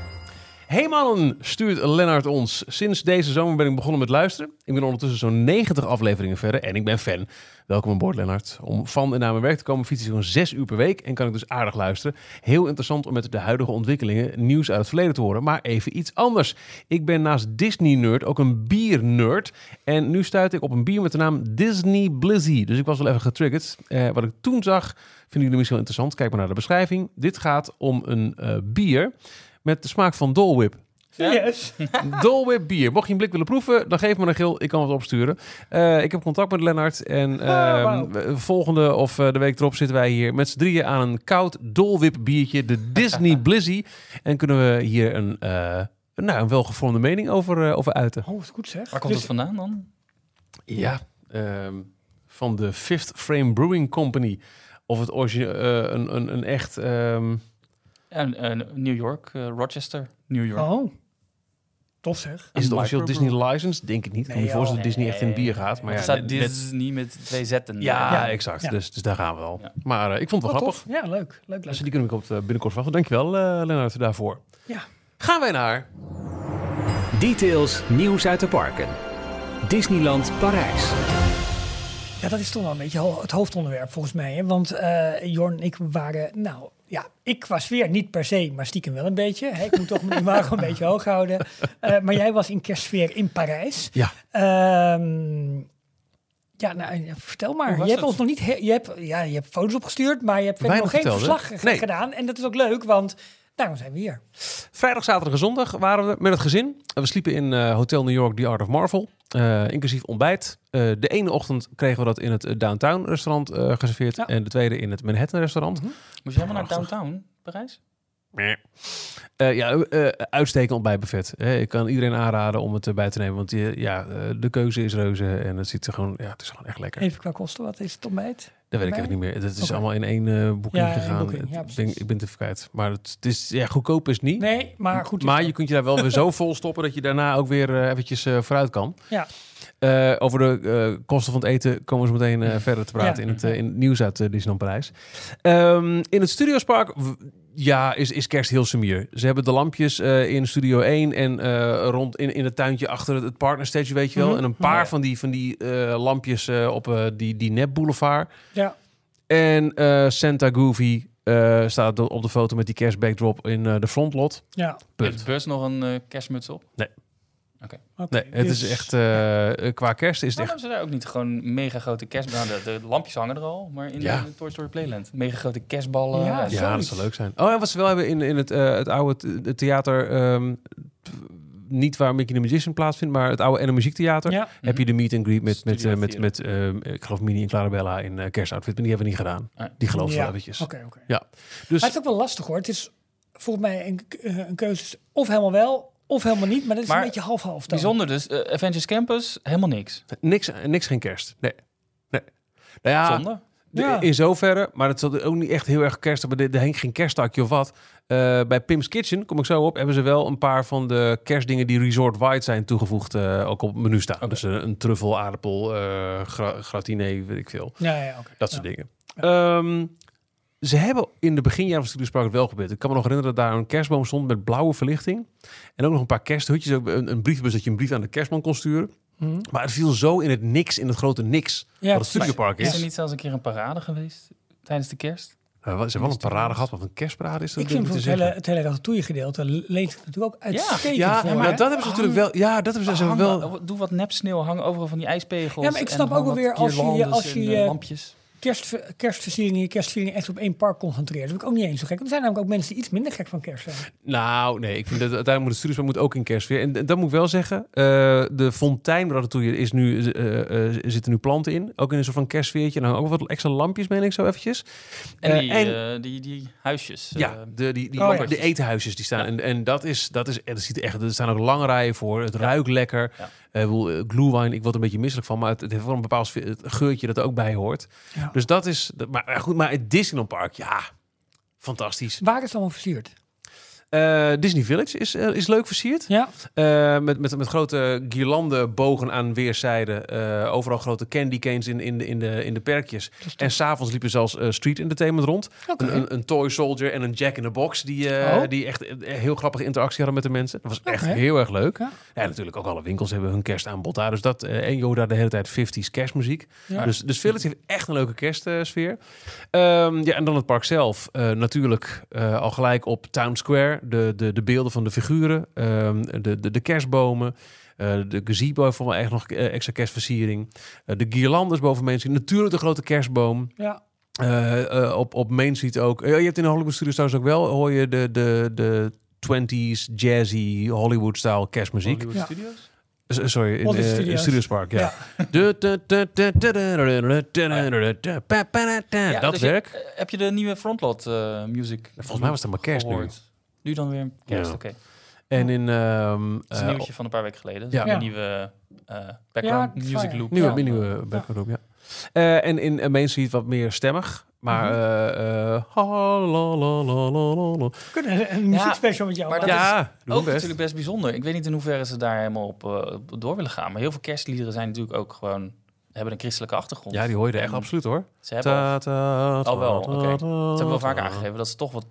Hey mannen, stuurt Lennart ons. Sinds deze zomer ben ik begonnen met luisteren. Ik ben ondertussen zo'n 90 afleveringen verder en ik ben fan. Welkom aan boord, Lennart. Om van en naar mijn werk te komen fiets ik zo'n 6 uur per week en kan ik dus aardig luisteren. Heel interessant om met de huidige ontwikkelingen nieuws uit het verleden te horen, maar even iets anders. Ik ben naast Disney-nerd ook een bier-nerd. En nu stuit ik op een bier met de naam Disney Blizzy. Dus ik was wel even getriggerd. Eh, wat ik toen zag, vinden jullie misschien wel interessant. Kijk maar naar de beschrijving. Dit gaat om een eh, bier met de smaak van Dole Whip.
Yes.
Dole Whip bier. Mocht je een blik willen proeven, dan geef me een gil. Ik kan het opsturen. Eh, ik heb contact met Lennart. En we- volgende of eh, de week erop zitten wij hier met z'n drieën aan een koud Dole Whip biertje. De Disney Blizzy. En kunnen we hier een, eh, nou, een welgevormde mening over, eh, over uiten.
Oh, wat goed zeg.
Waar komt
Dus-
het vandaan dan?
Ja, ehm, van de Fifth Frame Brewing Company. Of het origine, eh, een, een, een echt... ehm,
Eh, New York, eh, Rochester, New York.
Oh, tof zeg.
is het officieel. Disney license? Denk ik niet. Ik kan me
Nee,
voorstellen dat
joh.
Disney echt in bier gaat. Maar ja,
staat
net- net-
Disney met twee zetten.
Ja,
Ja.
exact.
Ja.
Dus, dus daar gaan we al.
Ja.
Maar eh, ik vond het wel
Wat
grappig.
tof. Ja, leuk. Leuk,
Dus
leuk.
die kunnen we op, eh, binnenkort wachten. Dankjewel, eh Lennart, daarvoor.
Ja.
Gaan wij naar...
Details nieuws uit de parken. Disneyland Parijs.
Ja, dat is toch wel een beetje het hoofdonderwerp volgens mij. Hè? Want eh Jorn en ik waren, nou ja, ik qua sfeer niet per se, maar stiekem wel een beetje. Hè? Ik moet toch mijn imago een beetje hoog houden. Eh, maar jij was in kerstsfeer in Parijs.
Ja.
Ehm, ja, nou, ja, vertel maar.
was
Je hebt
het?
ons nog niet, je hebt, ja, je hebt foto's opgestuurd, maar je hebt nog geen verslag
Nee.
gedaan. En dat is ook leuk, want daarom zijn we hier.
Vrijdag, zaterdag en zondag waren we met het gezin. We sliepen in eh, Hotel New York The Art of Marvel. eh, inclusief ontbijt. Eh, de ene ochtend kregen we dat in het Downtown restaurant eh, geserveerd.
Ja.
En de tweede in het Manhattan restaurant.
Moest je helemaal naar downtown, Parijs?
Eh, ja, eh uitstekend ontbijtbuffet. Ik kan iedereen aanraden om het erbij te nemen. Want die, ja, eh, de keuze is reuze. En het, ziet er gewoon, ja, het is gewoon echt lekker.
Even qua kosten, wat is het ontbijt?
Dat weet ik echt niet meer. Het is allemaal in één eh, boeking
Ja,
gegaan.
boeking. Ja,
Het-
precies.
denk, ik ben het even kwijt. Maar het, het is ja, goedkoop is niet.
Nee, maar goed.
maar
dat.
je kunt je daar wel weer zo vol stoppen dat je daarna ook weer eh, eventjes eh, vooruit kan.
Ja.
Over de kosten van het eten komen we zo meteen verder te praten
Ja.
in, het, in het nieuws uit uh, Disneyland Parijs. Ehm, in het Studiospark, ja, is, is kerst heel sumier. Ze hebben de lampjes eh, in Studio 1 en eh, rond in, in het tuintje achter het, het partner stage, weet je wel.
Mhm.
En een paar
Ja.
van die, van die eh, lampjes eh, op eh, die, die Nep Boulevard.
Ja.
En eh, Santa Goofy eh, staat op de foto met die kerstbackdrop in eh, de frontlot.
Ja,
Punt.
Heeft Bus nog een kerstmuts op?
Oké.
Nee, het
Dus-
is echt eh, qua kerst is het
Waarom
echt.
hebben ze daar ook niet gewoon mega grote kerst... Nou, de, de lampjes hangen er al, maar in
Ja.
de Toy Story Playland. Mega grote kerstballen.
Ja,
Ja,
Ja, dat zou leuk zijn. Oh, en wat ze wel hebben in, in het, eh, het oude th- het theater, ehm, niet waar Mickey the Magician plaatsvindt, maar het oude en Muziektheater.
Ja,
Heb je de meet and greet met, met,
Studio
eh, met, met ik geloof Minnie en Clarabella in eh kerstoutfit, maar die hebben we niet gedaan.
Ah.
Die geloof ik
Ja.
wel eventjes.
oké, oké.
Dus
Maar het is ook wel lastig hoor. Het is volgens mij een, een keuze of helemaal wel, of helemaal niet. Maar dat is
Maar
een beetje half-half dan.
Bijzonder dus. eh, Avengers Campus, helemaal niks.
niks, niks geen kerst. Nee. nee. Nou ja,
Zonde.
De-
Ja.
In zoverre, maar het zat ook niet echt heel erg kerst. Maar er hing geen kersttakje of wat. Eh, bij Pim's Kitchen, kom ik zo op, hebben ze wel een paar van de kerstdingen die resort wide zijn toegevoegd. eh, ook op het menu staan. Dus eh, een truffel, aardappel, eh gra- gratiné, weet ik veel.
Ja, ja, oké.
Dat
Ja.
soort dingen. Ehm, ze hebben in de beginjaren van Studio het wel gebeurd. Ik kan me nog herinneren dat daar een kerstboom stond met blauwe verlichting. En ook nog een paar kersthutjes. Ook een, een briefbus dat je een brief aan de kerstman kon sturen.
Mhm.
Maar het viel zo in het niks, in het grote niks.
Ja,
wat het Studiopark
Is
is.
er niet zelfs een keer een parade geweest tijdens de kerst?
Uh, ze hebben wel een parade gehad, maar een kerstparade is dat
Ik vind het hele, het hele ratatouille gedeelte leent zich natuurlijk ook uitstekend
Ja, maar dat hebben ze natuurlijk wel. Ja, dat hebben ze
Hang
wel.
Doe wat nepsneeuw, hang overal van die ijspegels.
Ja, maar ik snap ook wel weer als je- als je
en, eh, lampjes.
Kerst, kerstversieringen, je echt op één park concentreren. Dat vind ik ook niet eens zo gek. Want er zijn namelijk ook mensen die iets minder gek van kerst zijn.
Nou, nee, ik vind dat uiteindelijk moet de Studiospark moet ook in kerstfeer. En dat moet ik wel zeggen. eh, de fontein ratatouille is nu, eh, eh, zitten nu planten in. Ook in een soort van kerstfeertje. En dan ook wat extra lampjes, meen ik zo eventjes.
En, die,
en-
die, die huisjes.
Ja, de, die, die,
Oh, ja.
de etenhuisjes die staan. En, en dat is, dat is, er, ziet er echt, er staan ook lange rijen voor. Het ruikt lekker.
Ja.
Ik bedoel, eh, glühwein, ik word er een beetje misselijk van. Maar het, het heeft wel een bepaald het geurtje dat er ook bij hoort.
Ja.
Dus dat is, maar goed, maar het Disneyland Park, ja, fantastisch.
Waar is het allemaal versierd?
Eh, Disney Village is, eh, is leuk versierd.
Ja,
Eh, met, met, met grote guirlanden bogen aan weerszijden. Overal grote candy canes in, in, de, in, de, in de perkjes. En s'avonds liepen zelfs street entertainment rond. Een, een, een toy soldier en een jack in the box. Die,
Oh.
die echt heel grappige interactie hadden met de mensen. Dat was echt heel erg leuk.
Ja.
Ja. natuurlijk ook alle winkels hebben hun kerstaanbod daar. Dus dat, en daar de hele tijd 50s kerstmuziek.
Ja.
Dus, dus Village heeft echt een leuke kerstsfeer. Ehm, ja, en dan het park zelf. Natuurlijk al gelijk op Town Square de, de, de beelden van de figuren, de, de, de kerstbomen. De gazebo voor mij echt nog extra kerstversiering. Uh, de guirlandes boven mensen. Natuurlijk de grote kerstboom.
Ja.
Op, op Main Street ook. je hebt in de Hollywood Studios trouwens ook wel, hoor je de, de, de 20s, jazzy, Hollywood-style kerstmuziek.
Hollywood
Sorry, in,
uh,
in
Studios
Park, ja. Dat werk.
Heb je de nieuwe Frontlot music?
Volgens mij was dat maar kerst nu
dan weer kerst,
Ja.
oké.
En in... ehm,
Het is een
eh,
nieuwtje van een paar weken geleden.
Ja.
Ja. Een nieuwe eh, background
Ja,
music loop.
Nieuwe,
Ja.
nieuwe background room, ja. Eh, en in Main Street wat meer stemmig. Maar...
Mhm.
eh, eh,
kunnen een, muziekspecial met jou
maar
maken.
dat
Ja,
is Ook
best.
natuurlijk best bijzonder. Ik weet niet in hoeverre ze daar helemaal op, door willen gaan. Maar heel veel kerstliederen zijn natuurlijk ook gewoon... hebben een christelijke achtergrond.
Ja, die hoor je er echt
En
absoluut hoor.
Ze hebben al,
Ta, ta, ta,
al wel,
ta,
oké. ze hebben wel vaak aangegeven dat ze toch wat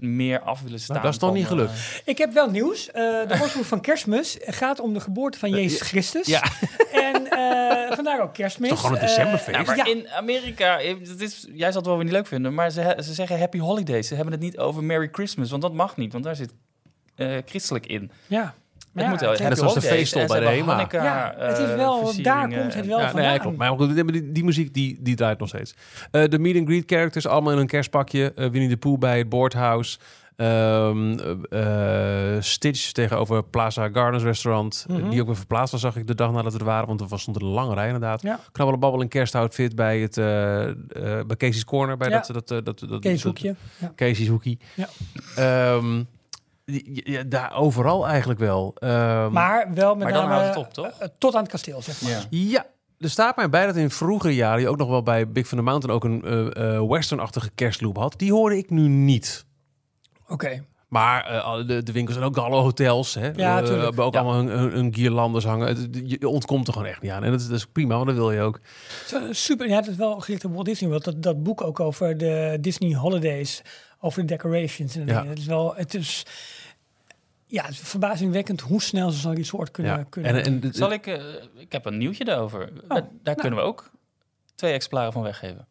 meer af willen staan.
dat is
van,
niet
eh,
gelukt.
Ik heb wel nieuws. Eh, de oorsprong van kerstmis gaat om de geboorte van Jezus Christus.
ja.
En eh, vandaar ook kerstmis.
Toch gewoon een
Eh,
decemberfeest?
Nou, maar
Ja.
in Amerika, eh, dat is, jij zal het wel weer niet leuk vinden, maar ze, ze zeggen Happy Holidays. Ze hebben het niet over Merry Christmas, want dat mag niet, want daar zit eh, christelijk in.
ja.
Het
Ja,
moet wel
het-
Happy
Net zoals de
ze
bij de HEMA.
Ja, het is
eh,
wel, daar
versieringen
komt het wel
Ja, nee,
vandaan.
klopt. Maar goed, die, die muziek die, die draait nog steeds. Eh, de meet and greet characters, allemaal in een kerstpakje. Eh, Winnie de Pooh bij het Boardhouse. Ehm, eh, eh, Stitch tegenover Plaza Gardens restaurant. eh,
Mhm.
die ook weer verplaatst was, zag ik de dag nadat we er waren. Want er was, stond er een lange rij inderdaad.
Ja.
Knabbelen babbel in kerstoutfit bij, het, eh, eh, bij Casey's Corner. Bij
Ja.
dat, dat, dat, dat, dat, dat-.
Ja.
Casey's Hoekie.
Ja.
Ehm, ja, daar overal eigenlijk wel. Ehm,
Maar wel met
Maar dan
name
houdt het op, toch?
eh, tot aan het kasteel, zeg maar.
Ja.
Ja, er staat mij bij dat in vroegere jaren je ook nog wel bij Big Van the Mountain ook een eh, eh, western-achtige kerstloop had. Die hoorde ik nu niet.
Oké.
Maar eh, alle- de, de winkels en ook alle hotels hè,
Ja,
hebben ook
Ja.
allemaal hun, hun, hun guirlandes hangen. Het- je ontkomt er gewoon echt niet aan. En dat is, dat is prima, want dat wil je ook.
Zo, Super. Ja, het is wel gericht op Walt Disney World. Dat, dat boek ook over de Disney Holidays, over de decorations en
Ja.
dingen. Het is wel, het is, ja, het is verbazingwekkend hoe snel ze zo'n resort kunnen.
Ja.
kunnen
En, en,
Zal ik, eh, ik heb een nieuwtje daarover. Daar- daar kunnen we ook twee exemplaren van weggeven.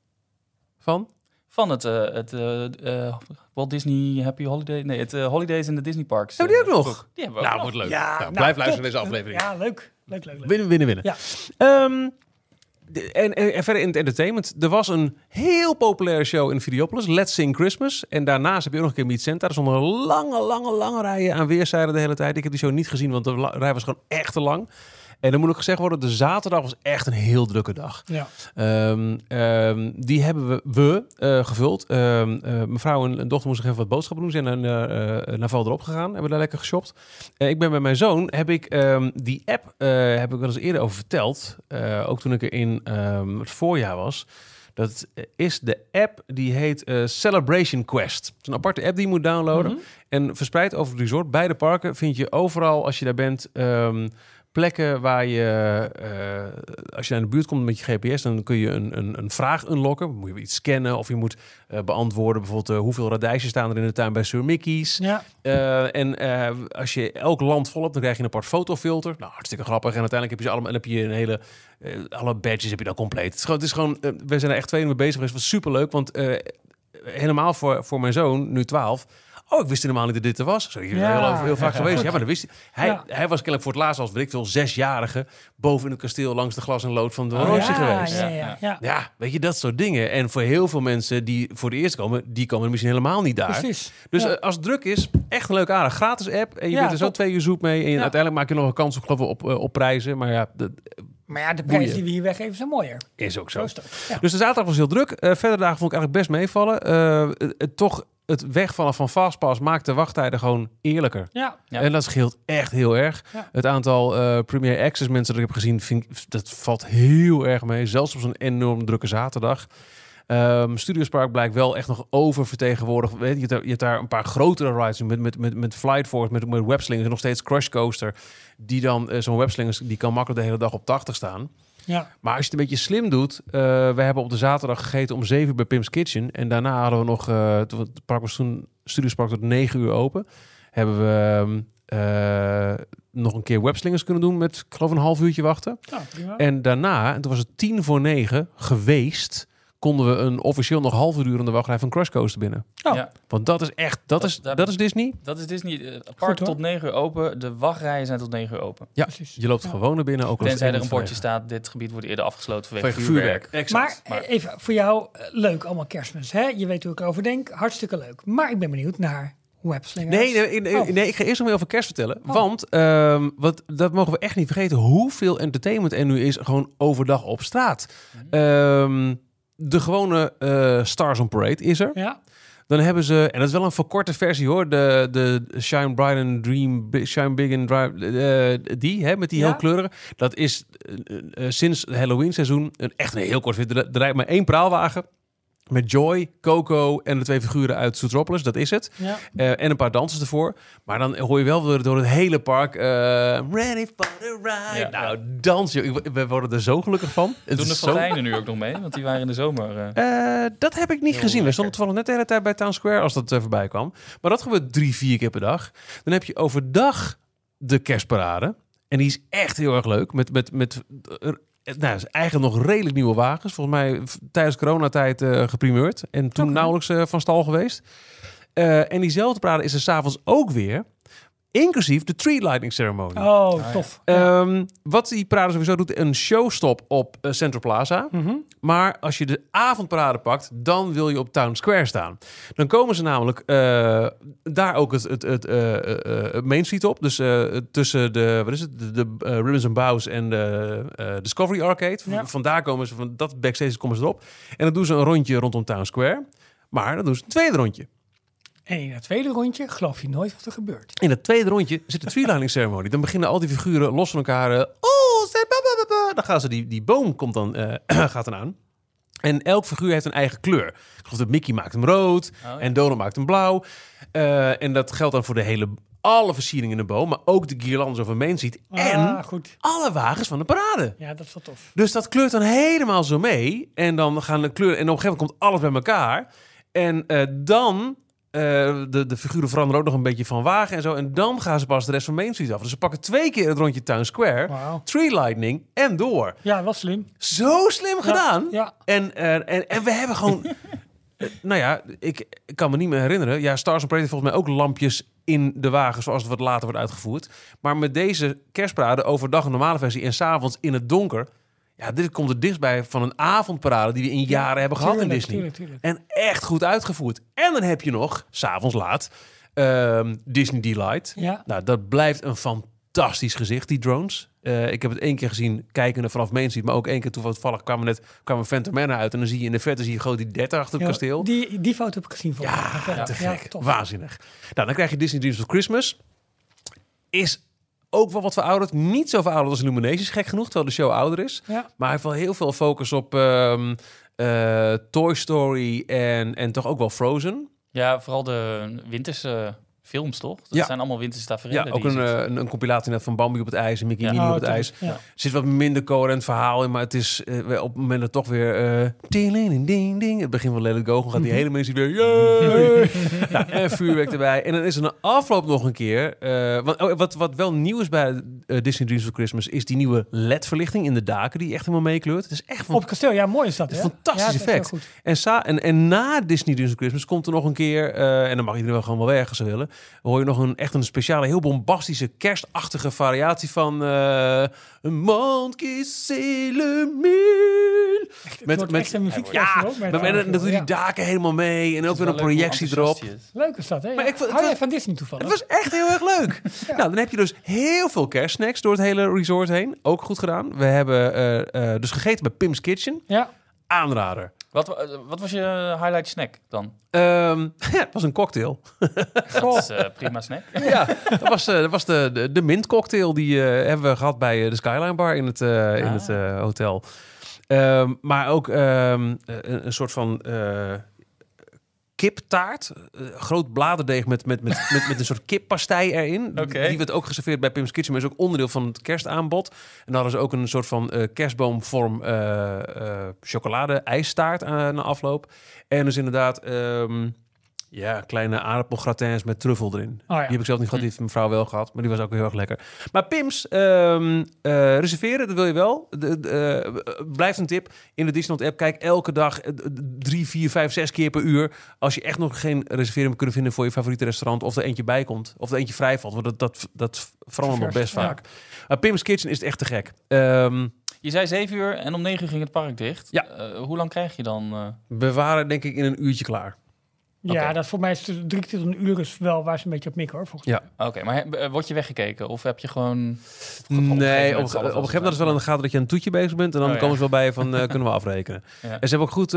van?
Van het, eh, het eh, eh, Walt Disney Happy Holiday. Nee, het Holidays in de Disney Parks.
Hebben die ook nog?
Die hebben we ook
Nou,
nog.
wordt leuk.
Ja,
Nou,
nou,
blijf
top.
luisteren naar deze aflevering.
Ja, leuk. Leuk, leuk, leuk.
Winnen, winnen, winnen.
Ja.
Ehm, en, verder in het entertainment. Er was een heel populaire show in Videopolis, Let's Sing Christmas. En daarnaast heb je ook nog een keer Meet Santa. Er stonden lange, lange, lange rijen aan weerszijden de hele tijd. Ik heb die show niet gezien, want de rij was gewoon echt te lang. En dan moet ook gezegd worden, de zaterdag was echt een heel drukke dag.
Ja.
Ehm, ehm, die hebben we, we eh, gevuld. Ehm, eh, mevrouw en, en dochter moesten even wat boodschappen doen. Ze zijn naar, uh, naar Valderop gegaan. Hebben daar lekker geshopt. Ik ben met mijn zoon, heb ik die app, heb ik wel eens eerder over verteld. Ook toen ik er in het voorjaar was. Dat is de app die heet Celebration Quest. Het is een aparte app die je moet downloaden.
Mhm.
En verspreid over het resort, beide parken, vind je overal als je daar bent... plekken waar je, eh, als je naar de buurt komt met je GPS, dan kun je een, een, een vraag unlocken. Moet je iets scannen of je moet eh, beantwoorden bijvoorbeeld eh, hoeveel radijsjes staan er in de tuin bij Sir Mickey's.
Ja.
En als je elk land vol hebt, dan krijg je een apart fotofilter. Nou, hartstikke grappig. En uiteindelijk heb je ze allemaal, en heb je een hele, alle badges heb je dan compleet. Het is gewoon, het is gewoon we zijn er echt twee mee bezig geweest. Het was superleuk, want helemaal voor, voor mijn zoon, nu 12. Oh, ik wist helemaal niet dat dit er was. Zo,
Ja.
heel, heel vaak geweest. Ja, maar dat wist hij. Hij,
Ja.
hij was kennelijk voor het laatst als, weet ik veel, zesjarige... boven in het kasteel langs de glas en lood van de
Oh,
Roosje geweest.
Ja,
Ja.
ja, ja.
Ja, weet je, dat soort dingen. En voor heel veel mensen die voor het eerst komen... die komen misschien helemaal niet daar.
Precies.
Dus eh, als het druk is, echt een leuk aardig. Gratis app. En je bent er zo
top.
twee uur zoet mee. En uiteindelijk maak je nog een kans op, geloof ik, op, eh, op prijzen. Maar ja, dat
Maar ja, de prijzen die we hier weggeven zijn mooier.
is ook
Zo
zo.
is dat. Ja.
Dus de zaterdag was heel druk. Eh verder dagen vond ik eigenlijk best meevallen. Eh, het- toch, het wegvallen van Fastpass maakt de wachttijden gewoon eerlijker.
Ja.
Ja.
En dat scheelt echt heel erg.
Ja.
Het aantal eh Premier Access mensen dat ik heb gezien, vind, ik- dat valt heel erg mee. Zelfs op zo'n enorm drukke zaterdag. Ehm Studios Park blijkt wel echt nog oververtegenwoordigd. Weet je, je, hebt daar, een paar grotere rides met, met, met, met Flight Force, met, met webslingers en nog steeds Crush Coaster. Die dan, eh, zo'n webslingers, die kan makkelijk de hele dag op 80 staan.
Ja.
Maar als je het een beetje slim doet, eh, we hebben op de zaterdag gegeten om 7 uur bij Pim's Kitchen. En daarna hadden we nog, toen het park was toen, Studios Park tot 9 uur open. Hebben we ehm, eh, nog een keer webslingers kunnen doen met, ik geloof, een half uurtje wachten.
Prima.
En daarna, en toen was het tien voor negen geweest, konden we een officieel nog half uur durende wachtrij van Crush Coaster binnen.
Oh.
Ja.
Want dat is echt, dat,
Dat-
is, dat is Disney.
Dat is Disney. eh, Het
Goed,
park tot 9 uur open. De wachtrijen zijn tot 9 uur open.
Ja,
Precies.
je loopt
Ja.
gewoon naar binnen. Ook al is het
Tenzij er een
21
bordje staat, dit gebied wordt eerder afgesloten vanwege, vuurwerk.
vuurwerk. Exact.
Maar, even voor jou, eh, leuk allemaal kerstmis. Hè? Je weet hoe ik erover denk. Hartstikke leuk. Maar ik ben benieuwd naar webslingers.
Nee, nee, nee,
Oh.
nee, ik ga eerst nog meer over kerst vertellen.
Oh.
Want, ehm, wat, dat mogen we echt niet vergeten, hoeveel entertainment er nu is gewoon overdag op straat. Ehm, de gewone eh, Stars on Parade is er.
Ja,
Dan hebben ze, en dat is wel een verkorte versie hoor, de, de Shine Bright and Dream, Shine Big and Drive, eh, die, hè, met die
Ja.
heel kleurige. Dat is eh, sinds het Halloween seizoen een, echt een heel kort er rijdt maar één praalwagen met Joy, Coco en de twee figuren uit Zootropolis, dat is het.
ja.
Eh, en een paar dansers ervoor. Maar dan hoor je wel door, door het hele park. eh, ready for the ride.
Ja.
nou, dans. joh. We worden er zo gelukkig van. Het
Doen de
zo-
Fonteinen nu ook nog mee? Want die waren in de zomer... eh,
dat heb ik niet gezien. We stonden toevallig net de hele tijd bij Town Square als dat voorbij kwam. Maar dat gebeurt drie, vier keer per dag. Dan heb je overdag de kerstparade. En die is echt heel erg leuk. Met, met, met nou, is eigenlijk nog redelijk nieuwe wagens. Volgens mij tijdens coronatijd eh geprimeerd. En toen nauwelijks eh, van stal geweest. Eh, en diezelfde parade is er s'avonds ook weer. Inclusief de tree lighting ceremony.
Oh,
ja.
tof. Ja.
Ehm, wat die parade sowieso doet, een showstop op eh, Central Plaza.
Mhm.
Maar als je de avondparade pakt, dan wil je op Town Square staan. Dan komen ze namelijk eh, daar ook het, het, het, eh, Main Street op. Dus eh, tussen de, wat is het, de, de Ribbons and Bows en de eh, Discovery Arcade. V-
Ja.
Vandaar komen ze, van dat backstage komen ze erop. En dan doen ze een rondje rondom Town Square. Maar dan doen ze een tweede rondje.
En in het tweede rondje geloof je nooit wat er gebeurt.
In het tweede rondje zit de treelining ceremony. Dan beginnen al die figuren los van elkaar. eh, oh, dan gaan ze die, die boom komt dan, eh, gaat dan aan. En elk figuur heeft een eigen kleur. Ik geloof dat Mickey maakt hem rood
oh ja.
en Donald maakt hem blauw. Eh, en dat geldt dan voor de hele, alle versieringen in de boom, maar ook de guirlandes over Main. En
Ah, goed.
alle wagens van de parade.
Ja, dat is wel tof.
Dus dat kleurt dan helemaal zo mee. En dan gaan de kleuren. En op een gegeven moment komt alles bij elkaar. En dan. Eh, de, de figuren veranderen ook nog een beetje van wagen en zo. En dan gaan ze pas de rest van Main Street af. Dus ze pakken twee keer het rondje Town Square.
Wauw.
Tree Lightning en door.
Ja, wel slim.
Zo slim gedaan.
Ja.
En, eh, en, en we hebben gewoon... eh, nou ja, ik, ik kan me niet meer herinneren. Ja, Stars Parade heeft volgens mij ook lampjes in de wagen... zoals het wat later wordt uitgevoerd. Maar met deze kerstparade overdag een normale versie... en s'avonds in het donker... Ja, dit komt er dichtstbij van een avondparade... die we in jaren hebben gehad in Disney.
tuurlijk, tuurlijk.
En echt goed uitgevoerd. En dan heb je nog, s'avonds laat, ehm, Disney Delight.
Ja.
Nou, dat blijft een fantastisch gezicht, die drones. Eh, ik heb het één keer gezien, kijkende vanaf Main Street. Maar ook één keer toevallig kwamen net kwamen Phantom Manor uit. En dan zie je in de verte zie je gewoon die 30 achter het
Ja,
kasteel.
Die, die foto heb ik gezien. volgens
Ja, te gek. Waanzinnig. Nou, dan krijg je Disney Dreams of Christmas. Is ook wel wat verouderd. Niet zo verouderd als Illuminations, gek genoeg. Terwijl de show ouder is.
Ja.
Maar hij heeft wel heel veel focus op ehm, eh, Toy Story en, en toch ook wel Frozen.
Ja, vooral de winterse films, toch? Dat
Ja.
zijn allemaal winterse tafereelen.
Ja, ook een, eh, een, een compilatie net van Bambi op het ijs en Mickey
Ja.
Minnie
Oh,
op het ijs. Er zit wat minder coherent verhaal in, maar het is eh, op het moment dat toch weer... eh ding, ding, ding, ding. Het begin van Let It Go, dan gaat die hele mensen weer... Nou, en vuurwerk erbij. En dan is er een afloop nog een keer... eh, wat, oh, wat, wat wel nieuw is bij Disney Dreams for Christmas... is die nieuwe LED-verlichting in de daken die echt helemaal meekleurt. Het is echt van
Op het kasteel, ja, mooi is dat.
Het
Hè?
is een fantastisch effect. En, sa en, en na Disney Dreams of Christmas komt er nog een keer, eh, en dan mag iedereen wel gewoon wel weg als ze willen, hoor je nog een echt een speciale, heel bombastische, kerstachtige variatie van eh een monkey sailor moon. Met- met-
echt een muziek
Ja, met, en dan doen die daken helemaal mee en ook weer een projectie erop.
Leuk is dat, hè?
Maar
Ja.
ik vond-
Hou jij van Disney toevallig?
Het was echt heel erg leuk. Nou, dan heb je dus heel veel kerstsnacks door het hele resort heen. Ook goed gedaan. We hebben eh, eh, dus gegeten bij Pim's Kitchen.
Ja.
Aanrader.
Wat, wa- wat was je highlight snack dan?
Ehm, ja, het was een cocktail.
Dat is eh, prima snack.
ja, dat was, eh, dat was de, de, de mintcocktail. Die eh, hebben we gehad bij eh, de Skyline Bar in het, eh, in
Ah.
het eh, hotel. Ehm, maar ook ehm, een, een soort van eh, kiptaart. Eh, groot bladerdeeg met, met, met, met, met een soort kippastei erin. Die werd ook geserveerd bij Pim's Kitchen, maar is ook onderdeel van het kerstaanbod. En dan hadden ze ook een soort van eh, kerstboomvorm eh chocolade-ijstaart aan na afloop. En dus inderdaad... ehm, ja, kleine aardappelgratins met truffel erin.
Oh ja.
Die heb ik zelf niet gehad, die heeft mevrouw wel gehad. Maar die was ook heel erg lekker. Maar Pims, ehm, eh, reserveren, dat wil je wel. De, de, eh, blijft een tip. In de Disneyland app, kijk elke dag eh, drie, vier, vijf, zes keer per uur. Als je echt nog geen reservering kunnen vinden voor je favoriete restaurant. Of er eentje bij komt. Of er eentje vrij valt. Want dat, dat, dat verandert nog best
ja.
vaak. Maar Pims Kitchen is het echt te gek. Ehm,
Je zei 7 uur en om 9 uur ging het park dicht.
Ja.
Eh, hoe lang krijg je dan? eh?
we waren denk ik in een uurtje klaar.
Ja, dat voor mij is het drie keer tot een uur is wel waar ze een beetje op mikken hoor. Volgens
Ja.
Oké, maar he- eh, word je weggekeken? Of heb je gewoon... een
Nee, op, een gegeven moment ze wel in de gaten dat je aan een toetje bezig bent. En dan
Oh, ja.
komen ze wel bij je van, eh, kunnen we afrekenen.
Ja.
En ze hebben ook goed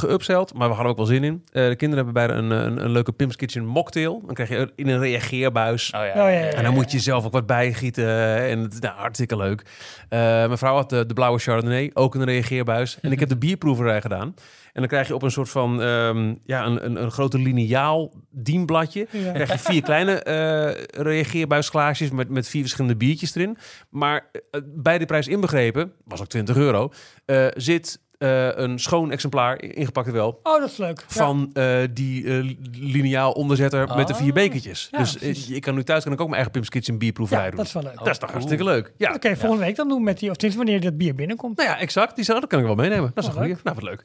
geupseld, maar we hadden ook wel zin in. Eh, de kinderen hebben bijna een, een, een leuke Pim's Kitchen mocktail. Dan krijg je in een reageerbuis.
Oh ja.
Oh, ja, ja,
En dan moet je zelf ook wat bijgieten. En het is nou, hartstikke leuk. Eh, mijn vrouw had de, de blauwe Chardonnay, ook in een reageerbuis. En ik heb de bierproeverij gedaan. En dan krijg je op een soort van, ehm, ja, een, een, een grote lineaal dienbladje.
Ja.
Krijg je vier kleine eh reageerbuisglaasjes met, met vier verschillende biertjes erin. Maar eh, bij de prijs inbegrepen, was ook 20 euro, eh, zit eh, een schoon exemplaar, ingepakt wel,
Oh, dat is leuk. Ja.
van eh, die eh, lineaal onderzetter met de vier
Oh.
bekertjes.
Ja,
dus ik kan nu thuis kan ik ook mijn eigen Pim's Kitchen bierproeverij
ja,
doen.
dat is wel leuk.
Dat is toch hartstikke leuk. Ja.
Je volgende week dan doen met die, of tenminste wanneer dat bier binnenkomt.
Nou ja, exact. Die zou, dat kan ik wel meenemen. Dat is
Oh,
een goeie.
leuk.
Nou, wat leuk.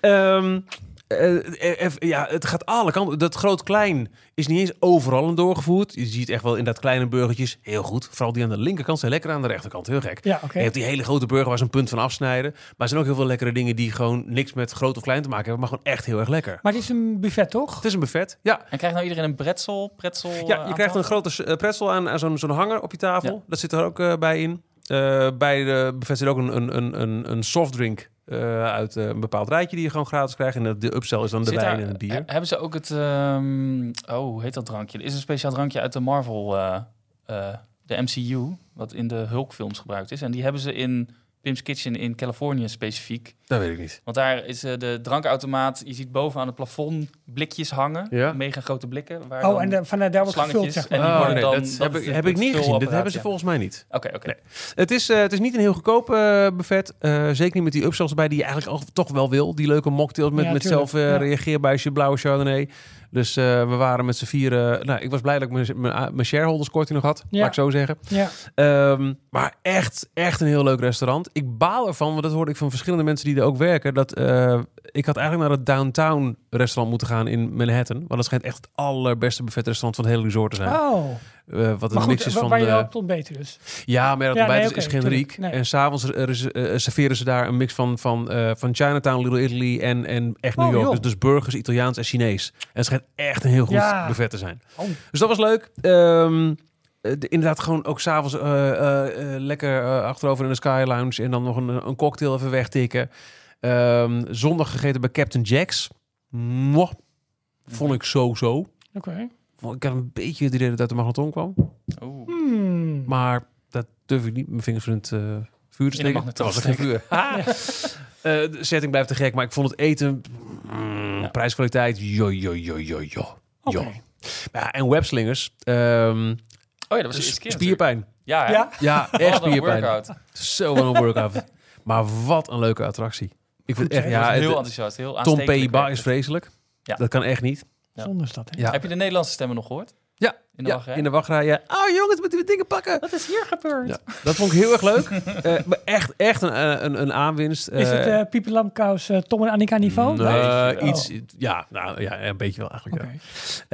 Ehm, eh, eh, ja, het gaat alle kanten. Dat groot-klein is niet eens overal een doorgevoerd. Je ziet echt wel in dat kleine burgertjes heel goed. Vooral die aan de linkerkant zijn lekker aan de rechterkant. Heel gek.
Ja.
Je hebt die hele grote burger waar ze een punt van afsnijden. Maar er zijn ook heel veel lekkere dingen die gewoon niks met groot of klein te maken hebben. Maar gewoon echt heel erg lekker.
Maar het is een buffet, toch?
Het is een buffet. Ja,
En krijgt nou iedereen een pretzel? pretzel
ja
eh,
je krijgt een grote eh, pretzel aan, aan zo'n zo'n hanger op je tafel.
Ja.
Dat zit er ook eh, bij in. Eh, bij de buffet zit ook een, een, een, een, een softdrink eh, uit eh, een bepaald rijtje die je gewoon gratis krijgt. En de, upsell is dan de wijn en het bier.
he- Hebben ze ook het... ehm, oh, hoe heet dat drankje? Er is een speciaal drankje uit de Marvel... eh, de MCU, wat in de Hulk-films gebruikt is. En die hebben ze in Pim's Kitchen in Californië specifiek.
Dat weet ik niet.
Want daar is eh, de drankautomaat... Je ziet boven aan het plafond blikjes hangen.
Ja.
Mega grote blikken. Waar
Oh, en de, vanuit daar wordt gevuld, zeg
en
maar.
die
Oh, nee,
dan-
dat
dat
heb, ik,
het-
heb ik niet gezien. Dat hebben ze
ja.
volgens mij niet.
Oké, oké.
Het is, eh, het is niet een heel goedkoop eh, buffet. Eh, zeker niet met die upsells erbij die je eigenlijk al, toch wel wil. Die leuke mocktails met,
Ja,
met zelf eh,
Ja.
reageerbuisje, blauwe chardonnay. Dus eh, we waren met z'n vieren... Nou, ik was blij dat ik mijn- mijn mijn shareholders korting nog had.
Ja.
Laat ik zo zeggen.
Ja.
Ehm, maar echt, echt een heel leuk restaurant. Ik baal ervan, want dat hoorde ik van verschillende mensen die er ook werken. Dat eh, ik had eigenlijk naar het downtown restaurant moeten gaan in Manhattan. Want dat schijnt echt het allerbeste buffetrestaurant van het hele resort te zijn.
Oh,
Eh, wat een mix is van.
waar je
eh,
op dus.
ja, maar dat
Ja,
ontbijt
nee,
is- is
oké,
generiek.
Nee.
En s'avonds uh, serveren ze daar een mix van, van, eh, van Chinatown, Little Italy en, en echt New
Oh,
York. Dus, dus burgers, Italiaans en Chinees. En het schijnt echt een heel goed
Ja.
buffet te zijn.
Oh.
Dus dat was leuk. Ehm, eh, de- inderdaad, gewoon ook s'avonds eh eh, eh, lekker eh, achterover in de Sky Lounge. En dan nog een, een cocktail even wegtikken. Ehm, zondag gegeten bij Captain Jack's. Mwah. Vond ik zo-zo.
Oké.
Vond- Ik had een beetje het idee dat het uit de magneton kwam.
Oeh.
Hmm.
Maar dat durf ik niet mijn vingers in het eh, vuur te
In de
steken. Dat was geen vuur. Ha! Eh, de setting blijft te gek, maar ik vond het eten... mm,
Ja.
Prijskwaliteit, jo, jo, jo, jo, jo.
Oké.
jo. Ja, en webslingers. ehm,
Oh ja, dat was keer natuurlijk.
spierpijn.
Ja?
Ja?
Ja, echt spierpijn.
workout.
Zo een workout. maar wat een leuke attractie. Ik vind het echt...
Ja, heel
het-
enthousiast. Heel
Tom P. Is
het.
vreselijk.
Ja.
Dat kan echt niet.
Ja.
Zonder is dat, hè?
Ja.
Heb je de Nederlandse stemmen nog gehoord?
Ja,
In de
ja,
wachtrij?
in de wachtrij. Ja. Oh jongens, moeten we dingen pakken?
Wat is hier gebeurd?
Ja, dat vond ik heel erg leuk. Eh, maar echt, echt een, eh, een, een aanwinst.
Is het
Eh,
uh, eh, Tom en Annika niveau?
Nee,
Nee.
Oh.
iets, ja, nou ja, een beetje wel eigenlijk.
Oké.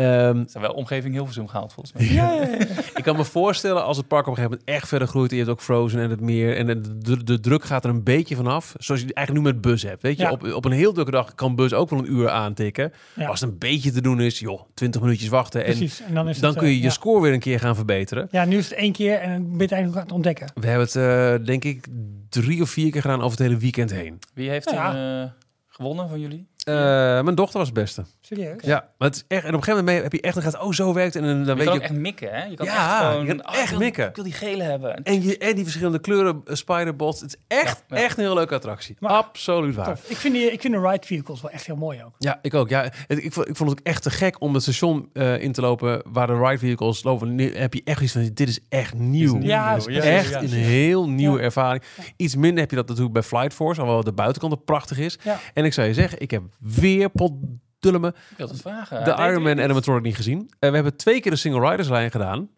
Ja. Ehm,
Ze zijn wel omgeving Hilversum gehaald, volgens mij.
Ja, ja, ja.
ik kan me voorstellen als het park op een gegeven moment echt verder groeit. En je hebt ook Frozen en het meer. En de, de, de druk gaat er een beetje vanaf. Zoals je eigenlijk nu met bus hebt. Weet je,
Ja.
op, op een heel drukke dag kan bus ook wel een uur aantikken.
Ja.
Als het een beetje te doen is, joh, 20 minuutjes wachten. En
Precies. En dan is
dan
het,
kun je je
ja.
score weer een keer gaan verbeteren.
Ja, nu is het één keer en ben je het eigenlijk aan het ontdekken.
We hebben het, eh, denk ik, drie of vier keer gedaan over het hele weekend heen.
Wie heeft
Ja.
er eh, gewonnen van jullie?
Eh, mijn dochter was het beste.
Serieus?
Ja, maar het is echt. En op een gegeven moment heb je echt dan gaat, oh zo werkt, en dan,
Je
weet
kan
je.
ook echt mikken, hè? Je kan
Ja,
echt gewoon...
je kan
oh,
echt
ik wil-
mikken.
Ik wil die gele hebben.
En, je, en die verschillende kleuren uh, spiderbots. Het is echt,
Ja, ja.
echt een heel leuke attractie.
Maar-
Absoluut waar.
Tof. Ik vind, die, ik vind de ride vehicles wel echt heel mooi ook.
Ja, ik ook. Ja, het- ik, vond, ik vond het ook echt te gek om het station eh, in te lopen waar de ride vehicles lopen. Nu heb je echt iets van, dit is echt nieuw.
nieuw.
Ja,
Het is
ja,
echt
ja.
een heel nieuwe
Ja.
ervaring. Iets minder heb je dat natuurlijk bij Flight Force, alhoewel de buitenkant er prachtig is.
Ja.
En ik zou je zeggen, ik heb weer potdulle me
Ik wil het vragen.
de Iron Man
ik?
animatronic niet gezien. Eh, we hebben twee keer de single riders lijn gedaan.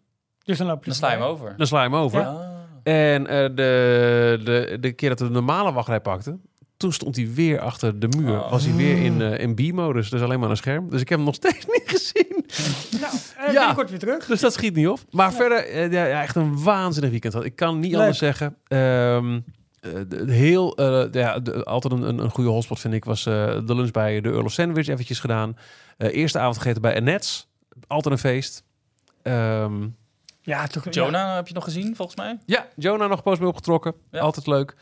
Dus dan loop je
Dan sla je hem over.
Dan sla je hem over.
Ja.
Ah.
En eh, de, de, de keer dat we de normale wachtrij pakten, toen stond hij weer achter de muur.
Oh.
Was hij weer in, eh, in B-modus, dus alleen maar een scherm. Dus ik heb hem nog steeds niet gezien.
Nou, eh
Ja.
binnenkort weer terug.
Dus dat schiet niet op. Maar verder, ja, echt een waanzinnig weekend. Ik kan niet
Leuk.
anders zeggen. Ehm, eh, de- de heel, eh, de- ja, de- altijd een, een, goede hotspot vind ik, was eh, de lunch bij de Earl of Sandwich eventjes gedaan. Eh, eerste avond gegeten bij Annette's. Altijd een feest. Ehm,
Ja, toch. ja.
Jonah heb je nog gezien, volgens mij?
ja, Jonah nog poos mee opgetrokken.
Ja.
Altijd leuk.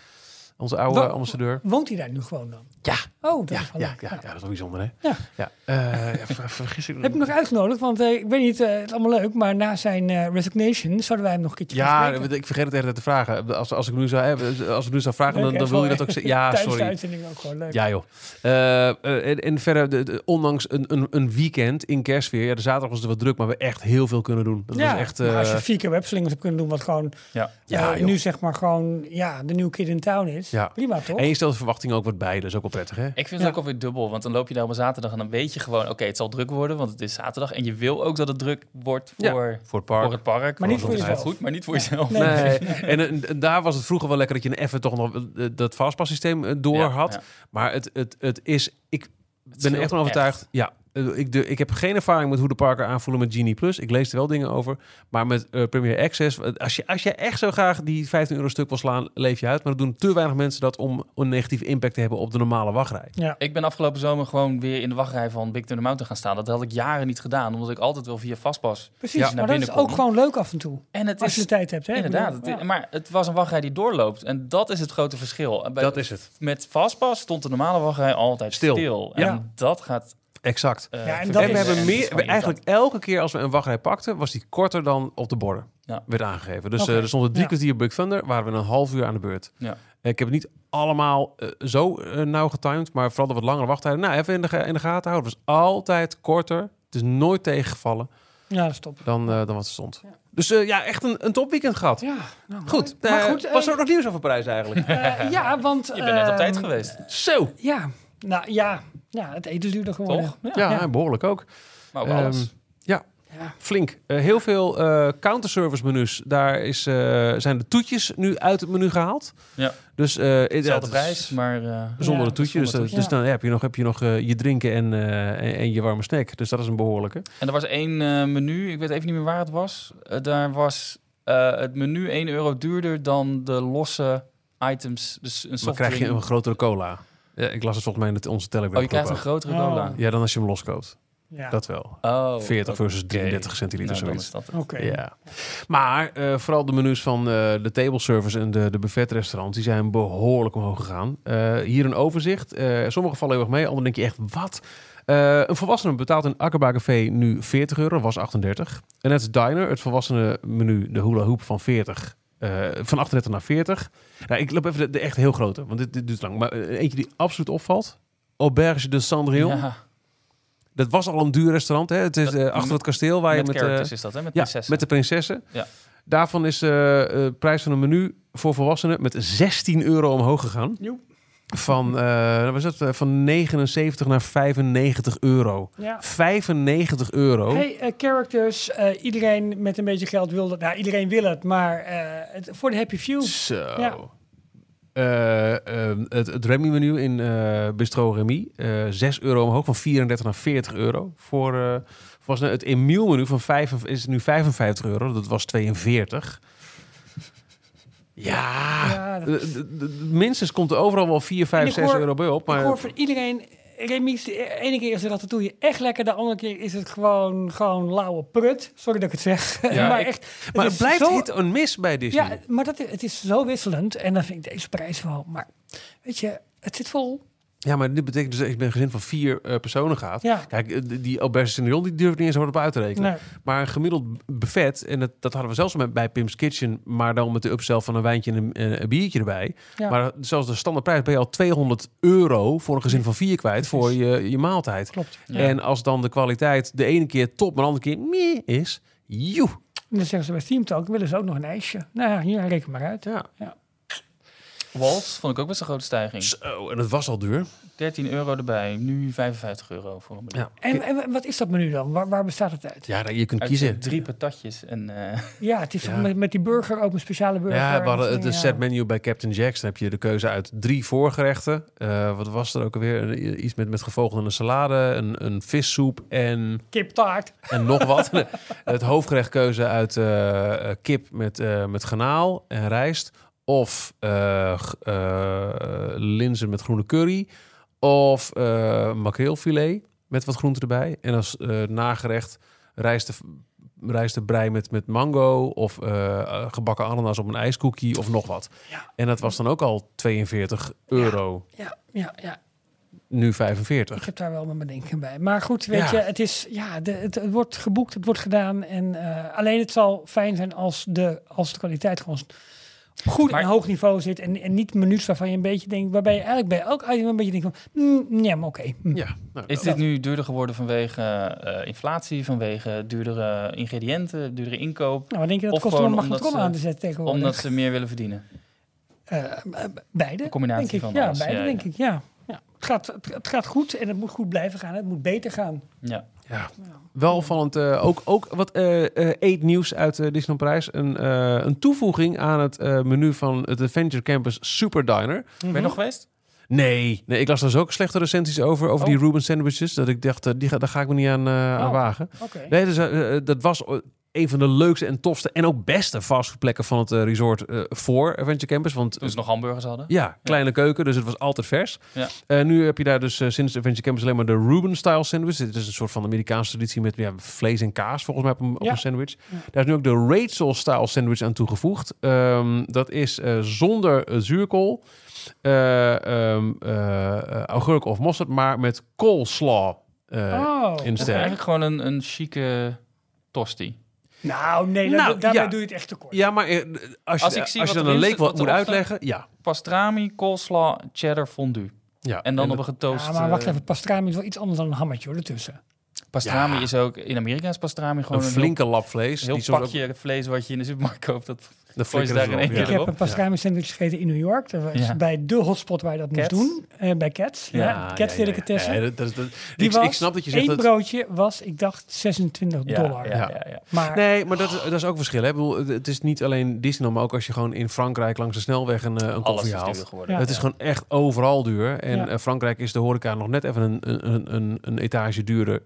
Onze oude
Wa-
ambassadeur.
Woont hij daar nu gewoon dan?
Ja.
Oh, dat
Ja,
is wel
ja,
leuk.
ja, ja, dat is wel bijzonder, hè?
Ja.
ja. eh, vergis ik
Heb je hem nog uitgenodigd? Want eh, ik weet niet, eh, het is allemaal leuk, maar na zijn resignation zouden wij hem nog een keertje gaan
Ja, ik vergeet het tijd te vragen. Als, als ik nu zou hebben, als ik nu zou vragen,
Leuk,
dan, dan wil je dat ook zeggen. Ja,
Tijdens de
sorry.
uitzending ook gewoon leuk.
Ja, joh. En, en verder, de, de- ondanks een, een, een weekend in kerstweer, ja, de zaterdag was het wat druk, maar we echt heel veel kunnen doen. Dat
Ja,
was echt.
maar als je vier keer webslingers hebt kunnen doen, wat gewoon
Ja.
Nu zeg maar gewoon ja, de nieuwe kid in town is.
Ja.
Prima toch?
en je stelt de verwachting ook wat bij, is ook wel prettig, hè?
Ik vind het
Ja.
ook alweer dubbel, want dan loop je daar op een zaterdag en dan weet je gewoon, oké, het zal druk worden, want het is zaterdag. En je wil ook dat het druk wordt
Ja,
voor,
Voor het park.
voor het park.
Maar niet voor jezelf.
goed, maar niet voor jezelf.
Nee.
Nee. En, en, en daar was het vroeger wel lekker dat je even toch nog eh, dat vastpassysteem eh, door
Ja,
had.
ja.
Maar het, het, het is. Ik ben er echt van overtuigd. Ja. Eh, Ik, de, ik heb geen ervaring met hoe de parken aanvoelen met Genie Plus. Ik lees er wel dingen over. Maar met eh, Premier Access, eh, als je, als je echt zo graag die 15 euro stuk wil slaan, leef je uit. Maar dat doen te weinig mensen dat om een negatieve impact te hebben op de normale wachtrij.
Ja.
Ik ben afgelopen zomer gewoon weer in de wachtrij van Big Thunder Mountain gaan staan. Dat had ik jaren niet gedaan, omdat ik altijd wel via vastpas.
Precies,
Ja.
maar
Naar
dat is
binnen
ook gewoon leuk af en toe.
En het
Als je
is
de tijd hebt. Hè?
Inderdaad,
bedoel,
het-
ja.
maar het was een wachtrij die doorloopt. En dat is het grote verschil. Bij-
Dat is het.
Met fastpass stond de normale wachtrij altijd
Stil.
stil.
Ja.
En dat gaat.
Exact.
eh,
Ja, en dat
en we
is-
hebben meer, we eigenlijk elke keer als we een wachtrij pakten, was die korter dan op de borden.
Ja.
Werd aangegeven. Dus eh, er stonden drie
Ja.
kwartier Big Thunder, waren we een half uur aan de beurt.
Ja.
Ik heb het niet allemaal eh, zo nauw getimed, maar vooral de wat langere wachttijden. Nou, even in de, in de gaten houden. Het was altijd korter. Het is nooit tegengevallen
Ja, dat is top.
dan, dan wat er stond. Dus eh, ja, echt een, een topweekend gehad.
Ja, nou,
Goed.
Maar goed,
was er ook nog nieuws over Parijs eigenlijk?
ja, want...
Je bent net op tijd geweest,
Zo.
Ja, nou ja, ja het eten is duurder geworden.
toch? Ja.
Ja,
Ja.
behoorlijk ook.
Maar ook
Ehm,
alles.
ja,
Ja.
flink. Eh, heel veel eh counterservice menus. Daar is, eh, zijn de toetjes nu uit het menu gehaald.
Ja.
Dus eh, ja,
Dezelfde
het is
prijs, maar... eh,
Zonder
Ja,
de toetje. Dus,
zonder
toetje.
dus dan heb je nog, heb je, nog je drinken en, eh, en, en je warme snack. Dus dat is een behoorlijke.
En er was één eh, menu, ik weet even niet meer waar het was. Daar was eh, het menu 1 euro duurder dan de losse items. Dus een
Dan krijg je een grotere cola. Ja, ik las het volgens mij in het- onze Telegram.
Oh, je krijgt een grotere
Oh.
cola.
Ja, dan als je hem loskoopt.
Ja,
Dat wel.
Oh,
40 versus
oké.
33 centiliter,
Nou,
zoiets.
het.
oké.
Ja. Maar eh, vooral de menus van eh, de table service en de, de buffetrestaurants, die zijn behoorlijk omhoog gegaan. Eh, hier een overzicht. Eh sommige vallen heel erg mee, anderen denk je echt, wat? Eh, een volwassene betaalt in Akkerba Café nu 40 euro, was 38. En net is Diner, het volwassene menu, de hula hoop van 40, eh, van 38 naar 40. Nou, ik loop even de, de echt heel grote, want dit, dit duurt lang. Maar eh, eentje die absoluut opvalt. Auberge de Cendrillon.
Ja,
Dat was al een duur restaurant, hè? Het is eh, achter het kasteel waar
met
je met... eh,
is dat, hè? Met
ja,
prinsessen.
met de prinsessen.
Ja.
Daarvan is de eh, prijs van een menu voor volwassenen met 16 euro omhoog gegaan.
Joep.
Van, wat was het, Eh, van 79 naar 95 euro.
Ja.
95 euro.
Hey, eh, characters, eh, iedereen met een beetje geld wil dat. Nou, iedereen wil het, maar het, voor de happy few.
Zo.
Ja.
Eh, ehm, het, het Remy-menu in Bistro Remy. eh 6 euro omhoog, van 34 naar 40 euro. Voor, volgens het Emiel-menu van 5, is nu 55 euro. Dat was 42. Ja,
dat-
minstens komt er overal wel 4, 5,
En ik
6
hoor-
euro bij op.
Ik
Maar
hoor van iedereen, Remy's, de ene keer is de ratatouille echt lekker, de andere keer is het gewoon, gewoon lauwe prut. Sorry dat ik het zeg.
Ja,
maar echt,
maar
is
het blijft
zo-
hit en mis bij Disney.
Ja, maar dat, het is zo wisselend en dan vind ik deze prijs wel. Maar weet je, het zit vol.
Ja, maar dit betekent dus dat je met een gezin van vier eh, personen gaat.
Ja.
Kijk, eh, die aubergine Saint-Lyon, die durf ik niet eens hard op uit te rekenen.
Nee.
Maar een gemiddeld buffet, en dat, dat hadden we zelfs met, bij Pim's Kitchen, maar dan met de upsell van een wijntje en een, eh, een biertje erbij.
Ja.
Maar zelfs de standaardprijs ben je al 200 euro voor een gezin van vier kwijt voor je, je maaltijd.
Klopt.
Ja.
En als dan de kwaliteit de ene keer top, maar de andere keer meh is, joe.
En dan zeggen ze bij Steam Talk, willen ze ook nog een ijsje. Nou ja, hier, reken maar uit.
Ja.
Waltz vond ik ook best een grote stijging.
Zo, en het was al duur.
13 euro erbij, nu 55 euro voor een menu.
Ja.
En, en wat is dat menu dan? Waar, waar bestaat het uit?
Ja, je kunt
Uit
kiezen.
eh, drie patatjes en eh,
Ja, het is
Ja.
Met, met die burger ook een speciale burger.
Ja, we
en
hadden het
ja.
set menu bij Captain Jack's. Dan heb je de keuze uit drie voorgerechten. Eh, wat was er ook alweer? Een- Iets met, met gevogelte salade, een, een vissoep en,
Kiptaart.
en nog wat. het hoofdgerecht uit eh, eh, kip met, eh, met garnaal en rijst. Of eh, linzen met groene curry. Of eh makreelfilet met wat groente erbij. En als nagerecht rijst de, rijst de brei met, met mango. Of gebakken ananas op een ijskoekie of nog wat.
Ja.
En dat was dan ook al 42 euro.
Ja, ja, ja.
Nu
Ik
45.
heb daar wel mijn bedenking bij. Maar goed, weet
Ja.
je, het is ja, de, het, het wordt geboekt, het wordt gedaan. En alleen het zal fijn zijn als de, als de kwaliteit gewoon goed
Maar-
en hoog niveau zit. En, en niet menus waarvan je een beetje denkt, waarbij je eigenlijk bij elk item een beetje denkt van, mm, ja, maar oké. hm.
Ja, nou,
is dit nu duurder geworden vanwege eh, inflatie, vanwege duurdere ingrediënten, duurdere inkoop,
Nou, wat denk je dat kost om een magnetron aan te zetten tegenwoordig?
omdat ze meer willen verdienen?
Eh, eh, beide,
Een combinatie
denk ik.
van
Ja,
alles,
beide
ja,
denk
ja.
ik, ja. ja. Het, gaat, het, het gaat goed en het moet goed blijven gaan. Het moet beter gaan.
Ja.
Ja, wel opvallend. eh, ook, ook wat eh eh, eetnieuws uit eh, Disneyland Parijs. Een, eh, een toevoeging aan het eh, menu van het Adventure Campus Super Diner.
Ben je nog geweest?
Nee, nee, ik las daar zo ook slechte recensies over, over
Oh.
die Reuben sandwiches. Dat ik dacht, die ga, daar ga ik me niet aan, eh, aan
Oh.
wagen. Nee, dus, dat was een van de leukste en tofste en ook beste fastfoodplekken van het eh, resort eh, voor Adventure Campus. Want
Toen ze nog hamburgers hadden?
ja, kleine keuken, dus het was altijd vers.
Ja.
Eh, nu heb je daar dus eh, sinds Adventure Campus alleen maar de Reuben-style sandwich. Dit is een soort van Amerikaanse traditie met ja, vlees en kaas volgens mij op een, op een sandwich.
Ja.
Daar is nu ook de Rachel-style sandwich aan toegevoegd. Ehm, dat is eh, zonder eh, zuurkool, eh, ehm, eh, eh, augurk of mosterd, maar met coleslaw. eh,
oh.
in
is
sterk.
eigenlijk gewoon een, een chique tosti.
Nou, nee,
Nou, ja.
doe je het echt te kort.
Ja, maar eh, als je,
Als ik
als
zie
je dan een leek wat moet uitleggen, ja.
Pastrami, coleslaw, cheddar, fondue.
ja.
En dan
En
op een getoast...
Ja, maar wacht
eh,
even, pastrami is wel iets anders dan een hammetje hoor, ertussen.
Pastrami
Ja.
is ook... In Amerika is pastrami gewoon
een
een
flinke lap vlees.
heel, heel
die
pakje vlees wat je in de supermarkt koopt. Dat gooi je daar in één keer.
Ik heb een pastrami sandwich gegeten in New York. Dat was
Ja.
bij de hotspot waar je dat moest
Cats?
doen. Eh, bij Cats. Ja,
Ja,
Cats
ja, ja,
delicatessen.
ja. Ja, dat- dat- dat-
Die
ik,
was,
ik snap dat je zegt
één broodje was, ik dacht, 26
ja,
dollar.
Ja, ja, ja.
Maar
Nee, maar dat, is- dat is ook verschil. Hè? Ik bedoel, het- is niet alleen Disneyland, maar ook als je gewoon in Frankrijk langs de snelweg een, eh, een koffie haalt.
duurder geworden.
Ja.
Het is gewoon echt overal duur. En
Ja.
eh, Frankrijk is de horeca nog net even een, een, een, een etage duurder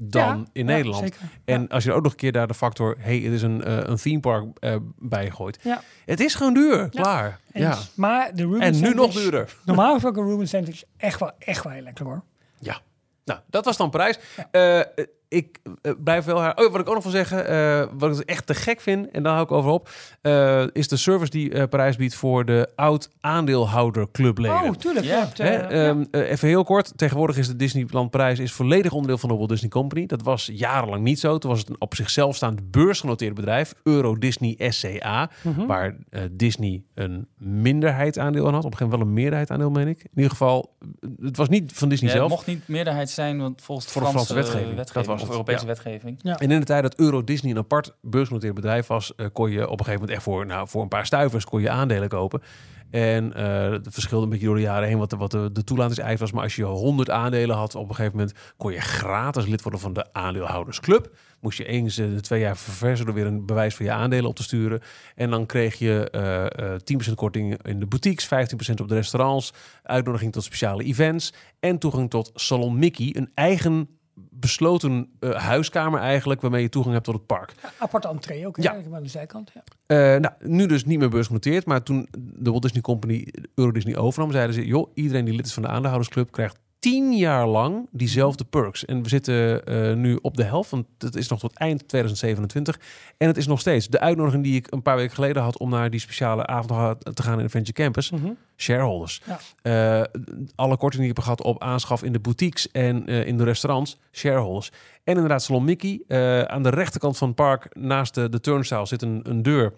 dan
Ja,
in Nederland. En als je ook nog een keer daar de factor... hey, het is een, eh, een theme park eh, bij gooit.
Ja.
Het is gewoon duur, klaar.
Eens.
Ja.
Maar de
En nu nog duurder.
Normaal ook een sandwich echt wel, echt wel heel lekker hoor.
Ja. Nou, dat was dan prijs. Eh, ik eh, blijf wel haar. Oh, wat ik ook nog wil zeggen, eh, wat ik echt te gek vind, en daar hou ik over op, eh, is de service die Parijs biedt voor de oud aandeelhouder clubleden.
Oh, tuurlijk. Hebt,
Hè,
eh,
ehm, eh, even heel kort. Tegenwoordig is de Disneyland Prijs is volledig onderdeel van de Walt Disney Company. Dat was jarenlang niet zo. Toen was het een op zichzelf staand beursgenoteerd bedrijf, Euro Disney SCA,
Mhm.
waar Disney een minderheidsaandeel aan had. Op een gegeven moment wel een meerderheidsaandeel, meen ik. In ieder geval, het was niet van Disney
Ja, het
zelf.
mocht niet meerderheid zijn, want volgens de
Voor de
Franse,
Franse
eh,
wetgeving. Dat was
of Europese
ja.
wetgeving.
En in de tijd dat Euro Disney een apart beursgenoteerd bedrijf was, eh, kon je op een gegeven moment echt voor, nou, voor een paar stuivers kon je aandelen kopen. En eh het verschilde een beetje door de jaren heen wat de, wat de, de toelatingseis was. Maar als je 100 aandelen had, op een gegeven moment kon je gratis lid worden van de aandeelhoudersclub. Moest je eens in de twee jaar verversen door weer een bewijs van je aandelen op te sturen. En dan kreeg je eh eh 10% korting in de boutiques, 15% op de restaurants, uitnodiging tot speciale events en toegang tot Salon Mickey, een eigen besloten eh, huiskamer eigenlijk, waarmee je toegang hebt tot het park.
Apart entree ook,
Ja.
ja. aan de zijkant. Ja.
Eh, nou, nu dus niet meer beursgenoteerd, maar toen de Walt Disney Company Euro Disney overnam, zeiden ze, joh, iedereen die lid is van de aandeelhoudersclub krijgt tien jaar lang diezelfde perks. En we zitten eh, nu op de helft, want het is nog tot eind 2027. En het is nog steeds de uitnodiging die ik een paar weken geleden had... om naar die speciale avond te gaan in Adventure Campus.
Mhm.
Shareholders.
Ja.
Eh, alle kortingen die ik heb gehad op aanschaf in de boutiques en eh, in de restaurants, shareholders. En inderdaad, Salon Mickey. Eh, aan de rechterkant van het park, naast de, de turnstile, zit een, een deur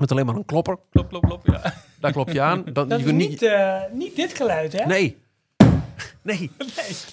met alleen maar een klopper.
Klop, klop, klop. Ja.
Daar klop je aan. Dan,
Dat
je
is niet, eh, niet dit geluid, hè?
Nee. Nee.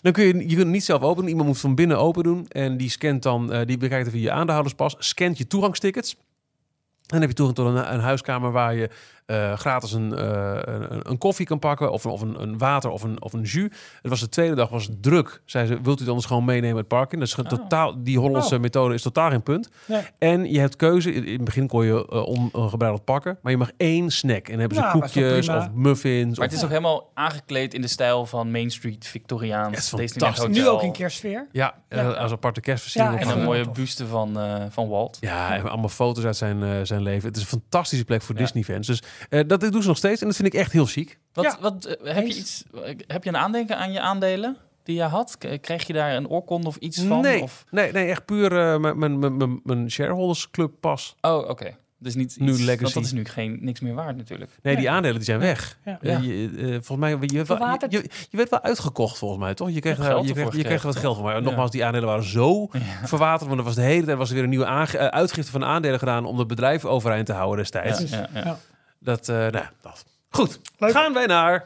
Dan kun je, je kunt het niet zelf openen. Iemand moet van binnen open doen. En die scant dan, eh, die bekijkt even je aandeelhouderspas. Scant je toegangstickets. En dan heb je toegang tot een, een huiskamer waar je eh, gratis een, eh, een, een koffie kan pakken. Of, een- of een, een water of een, of een jus. Het was de tweede dag, was het druk. Zei ze, wilt u het anders gewoon meenemen het park in? Dat is
Oh.
totaal, die Hollandse
Oh.
methode is totaal geen punt.
Nee.
En je hebt keuze. In in het begin kon je uh, ongebreideld pakken. Maar je mag één snack. En dan hebben ze
Nou,
koekjes of muffins.
Maar
of,
het is ook helemaal aangekleed in de stijl van Main Street Victoriaans.
Het is fantastisch.
Nu ook in kerstsfeer.
ja,
Ja.
eh, als aparte kerstversiering.
Ja,
En een
Ja,
mooie buste van, eh, van Walt.
Ja, en allemaal foto's uit zijn, eh, zijn leven. Het is een fantastische plek voor
Ja.
Disney-fans. Dus eh, dat doen ze nog steeds. En dat vind ik echt heel chic.
Wat,
Ja.
wat, eh, heb, je iets, heb je een aandenken aan je aandelen die je had? K- Kreeg je daar een oorkonde of iets van?
Nee,
Of?
nee, nee, echt puur eh, mijn- mijn- shareholders club pas.
Oh, oké. Dus niet
Nu
iets,
legacy.
Want dat is nu geen, niks meer waard natuurlijk.
Nee, die aandelen die zijn weg.
Ja.
Eh,
Ja.
je, volgens mij, je, je, je, je werd wel uitgekocht volgens mij, toch? Je kreeg, je kreeg, je kreeg wat geld van. Maar
toch?
nogmaals, die aandelen waren zo
Ja.
verwaterd. Want er was de hele tijd was er weer een nieuwe uitgifte van aandelen gedaan om het bedrijf overeind te houden destijds.
Ja, ja, ja.
Ja.
Dat, eh, nou, dat. Goed,
Leuk.
gaan wij naar...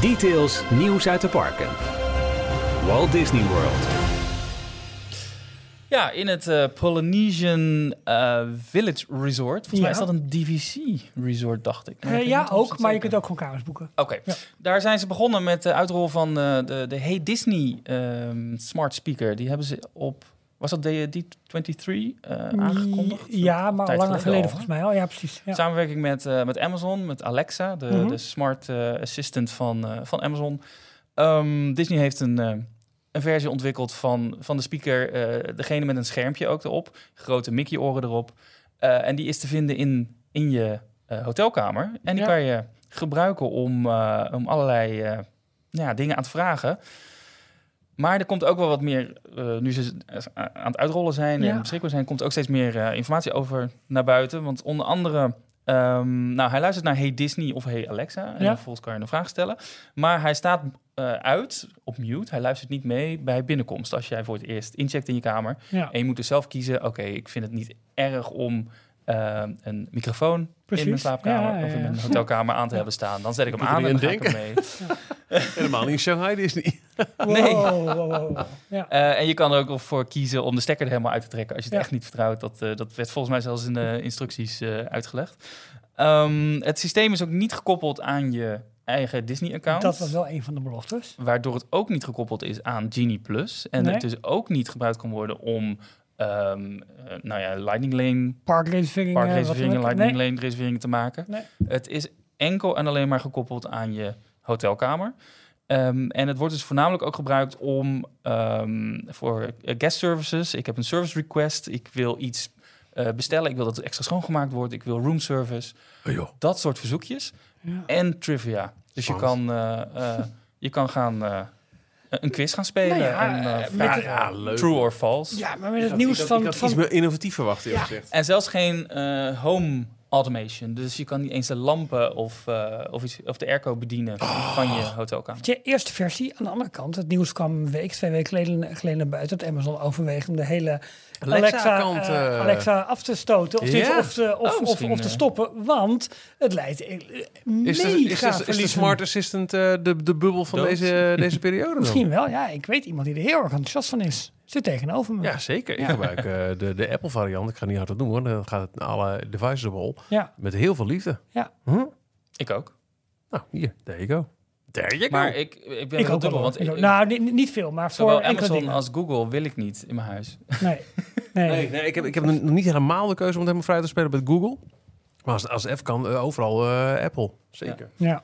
Details, nieuws uit de parken. Walt Disney World.
Ja, in het eh, Polynesian eh, Village Resort. Volgens mij is dat een DVC resort, dacht ik.
Eh, ja, ook. Maar je kunt ook gewoon kamers boeken.
Oké,
Ja.
daar zijn ze begonnen met de uitrol van eh, de, de Hey Disney ehm, smart speaker. Die hebben ze op, was dat de D23 eh, aangekondigd?
Ja, maar al langer geleden
al,
volgens mij al. Ja, precies. Ja.
Samenwerking met, eh, met Amazon, met Alexa, de,
Mhm.
de smart eh, assistant van, eh, van Amazon. Ehm, Disney heeft een, een versie ontwikkeld van, van de speaker, degene met een schermpje ook erop, grote Mickey-oren erop. En die is te vinden in, in je hotelkamer. En die
Ja.
kan je gebruiken om, om allerlei ja, dingen aan te vragen. Maar er komt ook wel wat meer, eh, nu ze aan het uitrollen zijn
Ja.
en beschikbaar zijn, komt er ook steeds meer eh, informatie over naar buiten. Want onder andere, ehm, nou, hij luistert naar Hey Disney of Hey Alexa. En
Ja.
vervolgens kan je een vraag stellen. Maar hij staat eh, uit op mute. Hij luistert niet mee bij binnenkomst. Als jij voor het eerst incheckt in je kamer.
Ja.
En je moet dus zelf kiezen, oké, ik vind het niet erg om eh, een microfoon
Precies.
in mijn slaapkamer
Ja, ja,
of in mijn hotelkamer aan te hebben staan. Dan zet ik hem aan en dan ga ik hem mee.
Helemaal niet in Shanghai Disney.
Nee.
Wow, wow, wow. Ja.
Eh, en je kan er ook voor kiezen om de stekker er helemaal uit te trekken als je het
Ja.
echt niet vertrouwt. Dat, eh, dat werd volgens mij zelfs in de instructies eh, uitgelegd. Ehm, het systeem is ook niet gekoppeld aan je eigen Disney-account.
Dat was wel een van de beloftes.
Waardoor het ook niet gekoppeld is aan Genie Plus. En
Nee.
het dus ook niet gebruikt kan worden om ehm, eh, nou ja, Lightning Lane,
Parkreserveringen.
parkreserveringen. Lightning
Nee.
Lane reserveringen te maken.
Nee.
Het is enkel en alleen maar gekoppeld aan je hotelkamer. Ehm, en het wordt dus voornamelijk ook gebruikt om ehm, voor guest services. Ik heb een service request. Ik wil iets eh, bestellen. Ik wil dat het extra schoongemaakt wordt. Ik wil room service.
Oh, joh.
Dat soort verzoekjes.
Ja.
En trivia. Dus je kan, eh, eh, je kan gaan, eh, een quiz gaan spelen.
Nou ja,
en,
met
vragen.
de-
Ja, leuk.
True or false.
Ja, maar met het nieuws van...
Ik had
van
iets meer innovatief verwacht, eerlijk
Ja.
gezegd.
En zelfs geen eh, home automation. Dus je kan niet eens de lampen of, eh, of, iets, of de airco bedienen van je hotelkamer.
de eerste versie. Aan de andere kant, het nieuws kwam een week, twee weken geleden, geleden naar buiten. Dat Amazon overweegt om de hele Alexa,
Alexa-kant,
eh,
eh,
Alexa af te stoten. Of, of, te- of,
Oh,
of,
misschien,
of te stoppen. Want het leidt eh, mega
Is de, is, de, is. Smart Assistant eh, de, de bubbel van
Dood.
deze, deze periode?
Misschien wel, ja. Ik weet iemand die er heel erg enthousiast van is. Zit tegenover me.
Ja, zeker. Ik
Ja.
gebruik eh, de, de Apple variant. Ik ga niet hard doen hoor. Dan gaat het naar alle devices op.
Ja.
Met heel veel liefde.
Ja.
Hm?
Ik ook.
Nou, hier. There you go. There you go.
Maar ik, ik ben
Ik
heel
ook wel.
dubbel. Want
Ik nou, niet, niet veel, maar voor
zowel
enkele
Amazon
dingen.
als Google wil ik niet in mijn huis.
Nee. Nee.
Nee, nee ik, heb, ik heb nog niet helemaal de keuze om het helemaal vrij te spelen met Google. Maar als, als het F kan, eh, overal eh, Apple. Zeker.
Ja.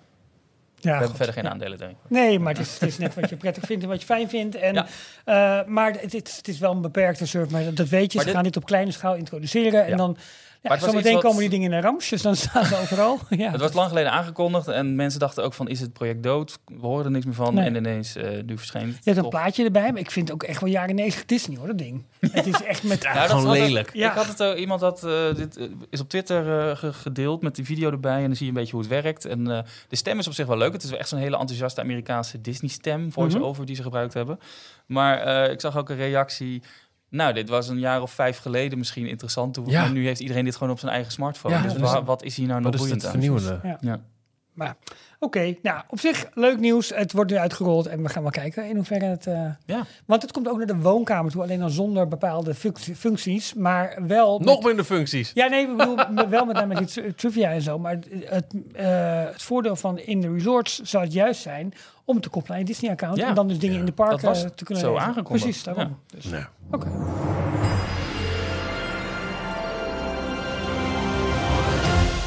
We
Ja,
hebben
goed.
verder geen aandelen, denk ik.
Nee, maar het is, het is net wat je prettig vindt en wat je fijn vindt. En,
Ja.
eh, maar het, het, het is wel een beperkte service, maar dat, dat weet je.
Maar
Ze
dit-
gaan dit op kleine schaal introduceren. En dan Ja,
was
zometeen
wat-
komen die dingen in de ramsjes, dan staan ze overal. ja.
Het was lang geleden aangekondigd en mensen dachten ook van, is het project dood? We hoorden er niks meer van
Nee.
en ineens eh, nu verscheen het.
Je hebt een plaatje erbij, maar ik vind het ook echt wel jaren 90 Disney hoor, dat ding. het is echt met...
Nou, dat
gewoon
het-
lelijk.
Ja.
Ik had het, eh, iemand had eh, dit eh, is op Twitter eh, ge- gedeeld met die video erbij en dan zie je een beetje hoe het werkt. En eh, de stem is op zich wel leuk. Het is wel echt zo'n hele enthousiaste Amerikaanse Disney stem, voice-over die ze gebruikt hebben. Maar eh, ik zag ook een reactie. Nou, dit was een jaar of vijf geleden misschien interessant. Toen,
Ja.
nu heeft iedereen dit gewoon op zijn eigen smartphone.
Ja,
dus wa- wat is hier nou nog
Wat is het
boeiend aan?
vernieuwende?
Ja.
Ja.
Maar oké, nou op zich leuk nieuws. Het wordt nu uitgerold en we gaan wel kijken in hoeverre het... eh,
Ja.
Want het komt ook naar de woonkamer toe, alleen dan zonder bepaalde func- functies, maar wel... met-
Nog minder functies.
Ja, nee, ik bedoel met- wel met, met die tri- trivia en zo. Maar het, het, eh, het voordeel van in de resorts zou het juist zijn om te koppelen aan je Disney-account.
Ja.
En dan dus dingen
Ja.
in de
was
te kunnen
zo aangekondigd.
Precies, daarom. Dus. Oké.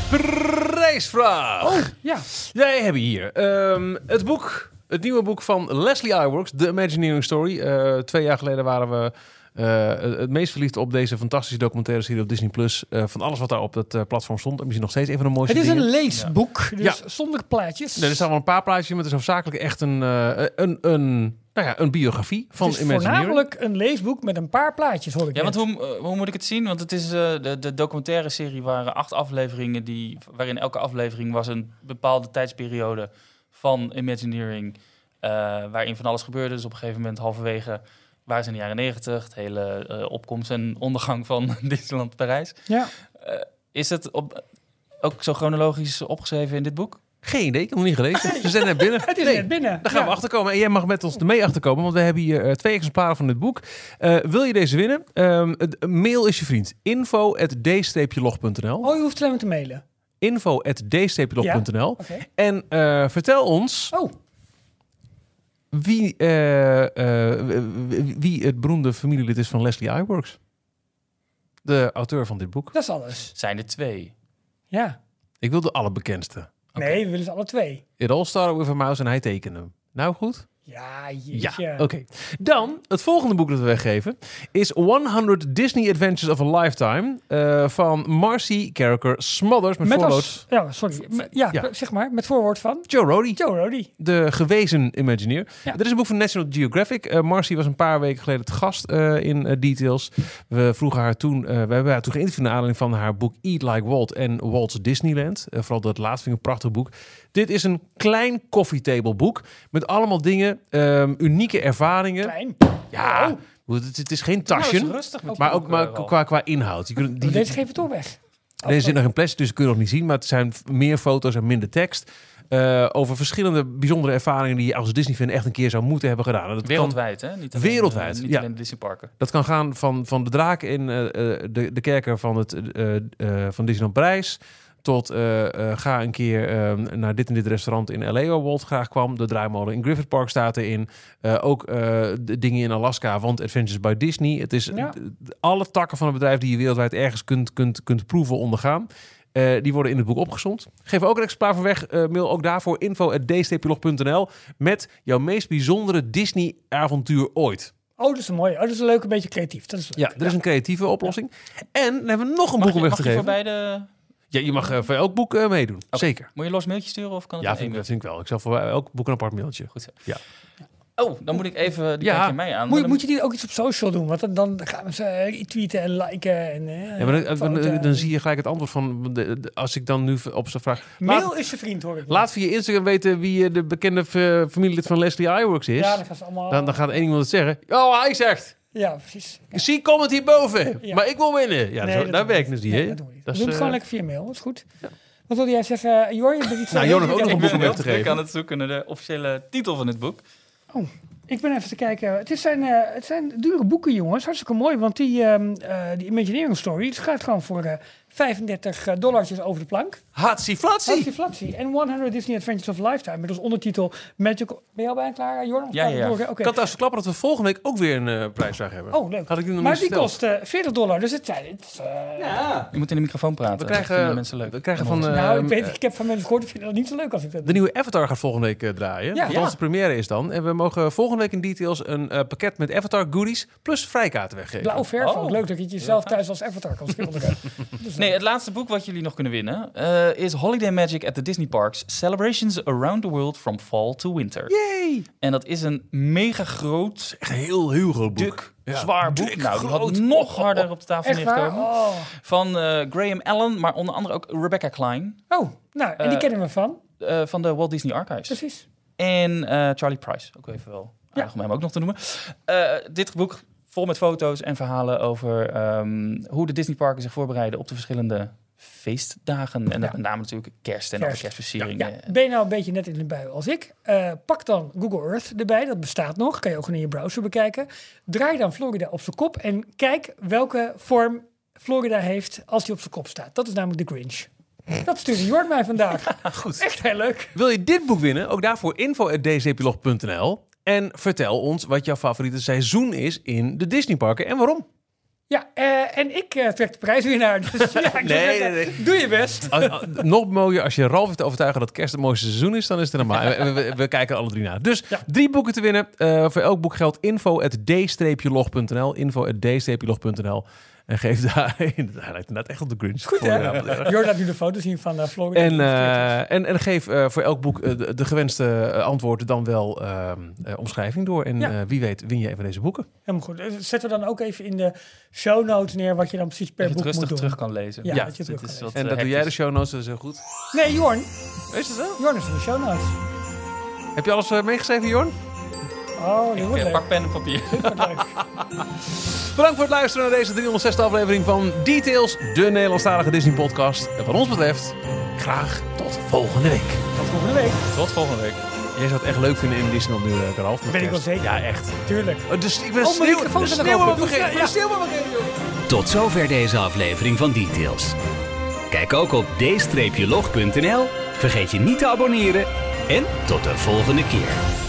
Prijsvraag.
Oh, ja.
Wij hebben hier ehm, het boek, het nieuwe boek van Leslie Iwerks, The Imagineering Story. Eh, twee jaar geleden waren we het meest verliefd op deze fantastische documentaire serie op Disney Plus. Eh, van alles wat daar op het eh, platform stond. En misschien nog steeds een van de mooiste
Het is
dingen.
een leesboek, dus
Ja.
zonder plaatjes.
Nee, er staan wel een paar plaatjes maar het is hoofdzakelijk echt een, eh, een, een, nou ja, een biografie van
het is
Imagineering.
voornamelijk een leesboek met een paar plaatjes, hoor ik
Ja,
net.
want hoe, eh, hoe moet ik het zien? Want het is eh, de, de documentaire serie waren acht afleveringen die, waarin elke aflevering was een bepaalde tijdsperiode van Imagineering, eh, waarin van alles gebeurde. Dus op een gegeven moment halverwege ze in de jaren negentig, het hele eh, opkomst en ondergang van Disneyland Parijs.
Ja.
Is het op, ook zo chronologisch opgeschreven in dit boek?
Geen idee, ik heb nog niet gelezen. Ze zijn net binnen.
Het is
Nee.
net binnen.
Daar gaan
Ja.
we achterkomen. En jij mag met ons ermee achterkomen, want we hebben hier eh, twee exemplaren van dit boek. Eh, wil je deze winnen? Ehm, het, mail is je vriend. info log.nl
Oh, je hoeft alleen maar te mailen.
info log.nl
Oké.
En eh, vertel ons
Oh,
wie, eh, eh, wie- het beroemde familielid is van Leslie Iwerks. De auteur van dit boek.
dat is alles.
Zijn er twee?
Ja.
Ik wil de allerbekendste.
Nee, we willen ze alle twee.
It all started with a mouse en hij tekende hem. Nou goed?
Ja,
Ja, oké. Dan, het volgende boek dat we weggeven is 100 Disney Adventures of a Lifetime eh, van Marcy Carricker Smothers met,
Met
voorwoord
als, ja, sorry. Me- Ja,
Ja.
zeg maar, met voorwoord van
Joe Rody.
Joe Rody.
De gewezen Imagineer.
Ja.
Dit is een boek van National Geographic. Eh, Marcy was een paar weken geleden het gast eh, in Details. We vroegen haar toen, we hebben haar toen geïnterviewd naar aanleiding van haar boek Eat Like Walt en Walt's Disneyland. Vooral dat laatste vind ik een prachtig boek. Dit is een klein coffeetable boek met allemaal dingen, ehm, unieke ervaringen.
Klein.
Ja, het, het is geen tasje.
Nou, is met
Maar
die
ook maar qua, qua inhoud. Je kunt, die,
Oh, Deze geven we toch weg.
deze zit nog in plastic, dus kun je nog niet zien. Maar het zijn meer foto's en minder tekst. eh, over verschillende bijzondere ervaringen die je als Disney-fan echt een keer zou moeten hebben gedaan. En dat, kan,
Wereldwijd, hè? Niet alleen,
Wereldwijd,
eh, niet
ja.
alleen de Disneyparken.
dat kan gaan van, van de draak in eh, eh, de, de kerker van, het, eh, eh, van Disneyland Parijs... tot eh, eh, ga een keer eh, naar dit en dit restaurant in L.A. waar Walt graag kwam. De draaimolen in Griffith Park staat erin. Eh, ook de dingen in Alaska, want Adventures by Disney. Het is
Ja.
alle takken van het bedrijf die je wereldwijd ergens kunt, kunt, kunt proeven, ondergaan. Die worden in het boek opgezond. Geef ook een exemplaar van weg. Mail ook daarvoor info.dstplog.nl met jouw meest bijzondere Disney-avontuur ooit.
Oh, dat is een mooie. Oh, dat is een leuk, een beetje creatief. Dat is leuk.
Ja, er is een creatieve oplossing. En dan hebben we nog een boek om weg
mag
te
je voor
geven.
beide...
Ja, je mag eh, voor elk boek eh, meedoen. Zeker.
Moet je los mailtje sturen of kan het
Ja,
in
vind ik,
één
dat vind ik wel. Ik zal voor elk boek een apart mailtje.
Goed zo.
Ja.
Oh, dan moet ik even... Die
Ja.
mij aan.
Moet,
Dan-
moet je die ook iets op social doen? Want dan, dan gaan we ze eh, tweeten en liken. En,
Ja, maar dan, dan,
foto's.
dan zie je gelijk het antwoord van... de- de- als ik dan nu op zijn vraag... Laat,
Mail is je vriend, hoor ik.
laat via Instagram weten wie de bekende familielid van Leslie Iwerks is.
Ja, dan gaan ze allemaal...
dan, dan gaat één iemand het zeggen. Oh, hij zegt...
Ja, precies. Ja.
Zie comment hierboven.
Ja.
Maar ik wil winnen. Ja,
Nee,
zo,
dat
daar werkt dus niet,
Nee, dat doen we niet.
Dat
doen het
eh,
gewoon lekker via mail. Dat is goed. Wat wilde jij zeggen? Jor, je bent iets...
Nou,
eh,
Jor heeft ook nog
ik
een boek om
Ik
weg te geven.
druk aan het zoeken naar de officiële titel van dit boek.
Ik ben even te kijken. Het, is zijn, eh, het zijn dure boeken, jongens. Hartstikke mooi. Want die, ehm, eh, die Imagineering Story het gaat gewoon voor eh 35 dollartjes over de plank.
Hatsi. Flatsie.
En 100 Disney Adventures of Lifetime. Met als ondertitel Magical... Ben je al bijna klaar, Jorn?
Ja, ja, ja.
door? Oké.
Ik had trouwens verklappen dat we volgende week ook weer een eh, prijsvraag hebben.
Oh, leuk.
Had ik nog
Maar
niet
die kost eh 40 dollar. Dus het zijn... Het, is, eh,
Je moet in de microfoon praten.
We
Dat vinden
krijgen,
mensen leuk.
we krijgen van... eh,
nou, ik, weet,
eh,
ik heb van mensen gehoord, vinden dat niet zo leuk als ik dat
de
doe.
nieuwe Avatar gaat volgende week eh, draaien.
Ja.
Althans, de première is dan. En we mogen volgende week in details een eh, pakket met Avatar goodies plus vrijkaarten weggeven.
Blauw verf
Oh.
ook. Leuk dat je het jezelf thuis als avatar kan schilderen.
Nee, het laatste boek wat jullie nog kunnen winnen eh, is Holiday Magic at the Disney Parks. Celebrations around the world from fall to winter.
Yay!
En dat is een mega groot,
Echt een heel, heel groot boek. Ja,
zwaar boek.
dik,
nou, die had
groot.
nog harder op de tafel neergekomen.
Oh.
Van eh, Graham Allen, maar onder andere ook Rebecca Klein
oh, nou, en die
Eh,
kennen we van.
eh, van de Walt Disney Archives.
Precies.
En eh, Charlie Price, ook even wel aardig om hem ook nog te noemen. Eh, dit boek vol met foto's en verhalen over ehm, hoe de Disneyparken zich voorbereiden op de verschillende feestdagen. En dat
Ja.
met name natuurlijk kerst en alle
Kerst.
kerstversieringen.
Ja, ben je nou een beetje net in de bui als ik? Eh, pak dan Google Earth erbij, dat bestaat nog. Kan je ook gewoon in je browser bekijken. Draai dan Florida op zijn kop en kijk welke vorm Florida heeft als die op zijn kop staat. Dat is namelijk de Grinch. Dat stuurde Jord mij vandaag.
Goed.
Echt heel leuk.
Wil je dit boek winnen? Ook daarvoor info.dcplog.nl. En vertel ons wat jouw favoriete seizoen is in de Disneyparken en waarom.
Ja, eh, en ik eh, trek de prijs weer naar. Dus ja, ik
Nee,
zeggen,
nee, nee.
doe je best.
Als- als- Nog mooier, als je Ralf heeft te overtuigen dat kerst het mooiste seizoen is, dan is het helemaal. En we, we, we kijken alle drie naar. Dus
Ja.
drie boeken te winnen. Eh, voor elk boek geldt info.d-log.nl. Info.d-log.nl. En geef daar... Hij lijkt inderdaad echt op de Grinch.
Goed, hè?
ja,
Jord laat nu de foto zien van eh, Florida.
En, eh, en, en geef eh, voor elk boek eh, de, de gewenste eh, antwoorden dan wel ehm, eh, omschrijving door. En
Ja.
eh, wie weet win je even deze boeken.
Helemaal goed. Eh, Zetten we dan ook even in de show notes neer wat je dan precies per
Dat je
boek
het rustig
moet doen.
terug kan lezen.
Ja,
Ja,
dat je terug
is
kan
wat,
En
eh,
dat doe jij de show notes, dat is heel goed.
lezen. Nee, Jorn.
Is het zo?
Jorn is in de show notes.
Heb je alles eh, meegeschreven, Jorn?
Oh, dat wordt leuk.
pak pen en papier.
Dat.
Bedankt voor het luisteren naar deze 306e aflevering van Details, de Nederlandstalige Disney podcast. En wat ons betreft, graag tot volgende week.
Tot volgende week.
Tot volgende week.
Jij zou het echt leuk vinden in Disneyland nu, uh, Ralf. met
Ben ik wel zeker.
Ja, echt.
Tuurlijk.
Oh, dus ik ben
Oh,
sneeuw, de sneeuw maar vergeten.
Ja, ja.
Sneeuw joh.
Tot zover deze aflevering van Details. Kijk ook op d-log.nl. Vergeet je niet te abonneren. En tot de volgende keer.